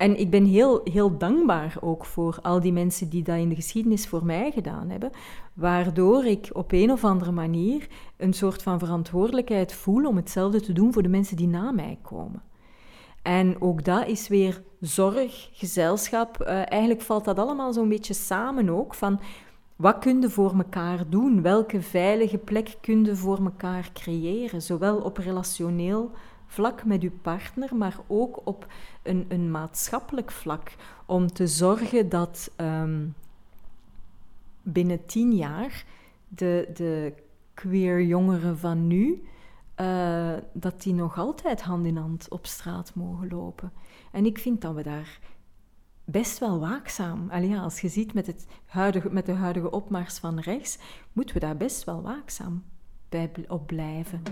En ik ben heel, heel dankbaar ook voor al die mensen die dat in de geschiedenis voor mij gedaan hebben, waardoor ik op een of andere manier een soort van verantwoordelijkheid voel om hetzelfde te doen voor de mensen die na mij komen. En ook dat is weer zorg, gezelschap. Eh, eigenlijk valt dat allemaal zo'n beetje samen ook. Van wat kun je voor elkaar doen? Welke veilige plek kun je voor elkaar creëren? Zowel op relationeel vlak met uw partner, maar ook op een, een maatschappelijk vlak. Om te zorgen dat ehm, binnen tien jaar de, de queer jongeren van nu, eh, dat die nog altijd hand in hand op straat mogen lopen. En ik vind dat we daar best wel waakzaam. Allee, als je ziet met, het huidige, met de huidige opmars van rechts, moeten we daar best wel waakzaam bij op blijven.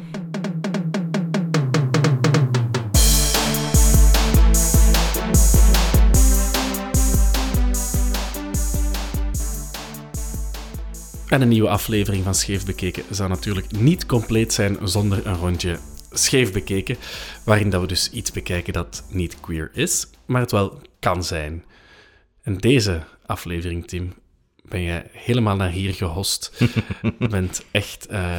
En een nieuwe aflevering van Scheef Bekeken zou natuurlijk niet compleet zijn zonder een rondje Scheef Bekeken, waarin dat we dus iets bekijken dat niet queer is, maar het wel kan zijn. En deze aflevering, Tim, ben je helemaal naar hier gehost. Je bent echt eh,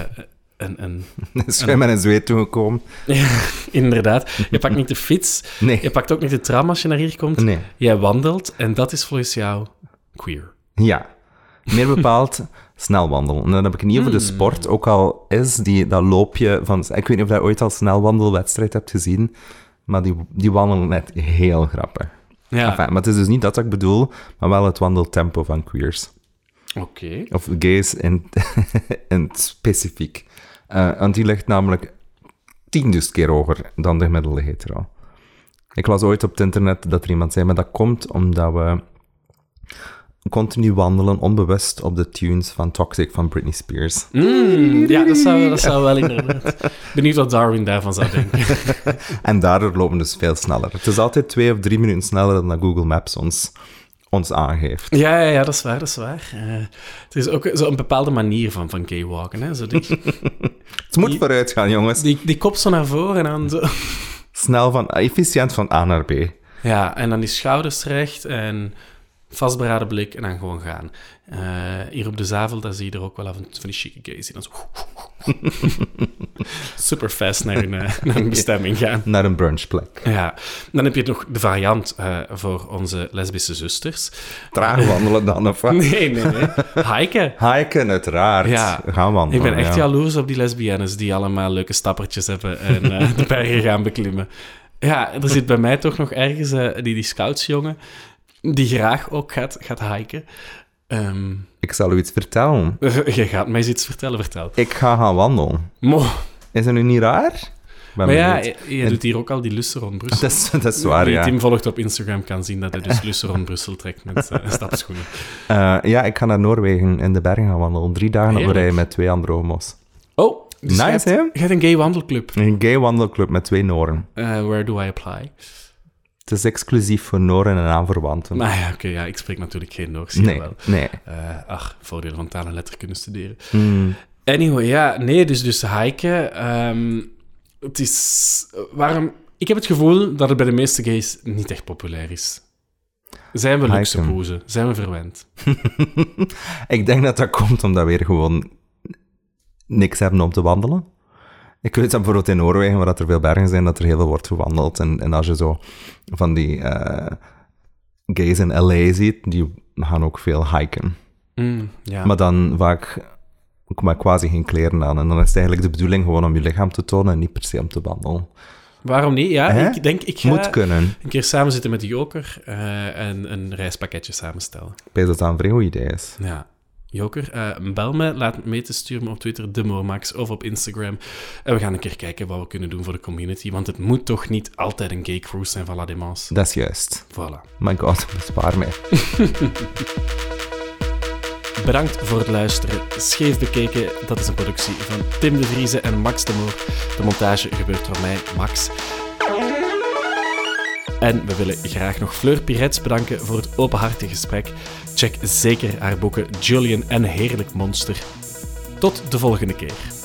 een, een... Schuim en zweet toegekomen. Ja, inderdaad. Je pakt niet de fiets, Nee. je pakt ook niet de tram als je naar hier komt. Nee. Jij wandelt en dat is volgens jou queer. Ja. Meer bepaald snel wandelen. En dan heb ik niet over de sport, ook al is die, dat loopje van... Ik weet niet of je ooit al snelwandelwedstrijd hebt gezien, maar die, die wandelen net heel grappig. Ja, Enfin, maar het is dus niet dat ik bedoel, maar wel het wandeltempo van queers. oké. Of gays in, in het specifiek. Eh, want die ligt namelijk tienduizend keer hoger dan de gemiddelde hetero. Ik las ooit op het internet dat er iemand zei, maar dat komt omdat we continu wandelen, onbewust, op de tunes van Toxic van Britney Spears. Mm, ja, dat zou, dat zou wel inderdaad. Benieuwd wat Darwin daarvan zou denken. En daardoor lopen we dus veel sneller. Het is altijd twee of drie minuten sneller dan dat Google Maps ons, ons aangeeft. Ja, ja, ja, dat is waar, dat is waar. Eh, er is ook zo een bepaalde manier van, van gaywalken. Hè? Zo die, Het moet vooruit gaan, jongens. die, die kop zo naar voren en dan zo... Snel van, efficiënt van A naar B. Ja, en dan die schouders recht en vastberaden blik en dan gewoon gaan. Eh, hier op de Zavel, daar zie je er ook wel af en toe van die chique gays die dan zo... Super fast naar hun, eh, naar bestemming gaan. Naar een brunchplek. Ja, dan heb je nog de variant eh, voor onze lesbische zusters. Traag wandelen dan, of wat? Nee, nee, nee. Hiken. Hiken, uiteraard. Ja. Gaan wandelen, Ik ben echt ja. jaloers op die lesbiennes die allemaal leuke stappertjes hebben en de bergen gaan beklimmen. Ja, er zit bij mij toch nog ergens die, die scoutsjongen die graag ook gaat, gaat hiken. Ehm, Ik zal u iets vertellen. je gaat mij eens iets vertellen, vertel. Ik ga gaan wandelen. Mo. Is dat nu niet raar? Ben Maar ja, je, doet hier ook al die lussen rond Brussel. dat is, dat is waar, Wie ja. Tim volgt op Instagram kan zien dat hij dus lussen rond Brussel trekt met eh, stapschoenen. Eh, ja, ik ga naar Noorwegen in de bergen gaan wandelen. Drie dagen op rij met twee andere homo's. Oh, dus Nice, je hebt- hè? Je hebt een gay wandelclub. Een gay wandelclub met twee Noren. Eh, where do I apply? Het is exclusief voor Noren en aanverwanten. Maar ja, oké, ja, ik spreek natuurlijk geen Noors, nee, wel. nee. Eh, ach, voordelen van taal en letter kunnen studeren. Hmm. Anyway, ja, nee, dus, dus hiken. ehm, het is... Waarom... Ik heb het gevoel dat het bij de meeste gays niet echt populair is. Zijn we luxe boezen? Zijn we verwend? Ik denk dat dat komt omdat we hier gewoon niks hebben om te wandelen. Ik weet dat bijvoorbeeld in Noorwegen, waar dat er veel bergen zijn, dat er heel veel wordt gewandeld. En, en als je zo van die eh, gays in LA ziet, die gaan ook veel hiken. Mm, ja. Maar dan vaak ook maar quasi geen kleren aan. En dan is het eigenlijk de bedoeling gewoon om je lichaam te tonen en niet per se om te wandelen. Waarom niet? Ja, Hè? ik denk, ik ga Moet kunnen. een keer samen zitten met de Joker eh, en een reispakketje samenstellen. Ik weet dat dat een vrij goed idee is. Ja. Joker, eh, bel me, laat me mee te sturen op Twitter, Demomax, of op Instagram. En we gaan een keer kijken wat we kunnen doen voor de community, want het moet toch niet altijd een gay cruise zijn van La Démence. Dat is juist. Voilà. My god, bespaar mij. Bedankt voor het luisteren. Scheef bekeken, dat is een productie van Tim de Vrieze en Max de Moor. De montage gebeurt door mij, Max. En we willen graag nog Fleur Pirets bedanken voor het openhartige gesprek. Check zeker haar boeken Julian en Heerlijk Monster. Tot de volgende keer.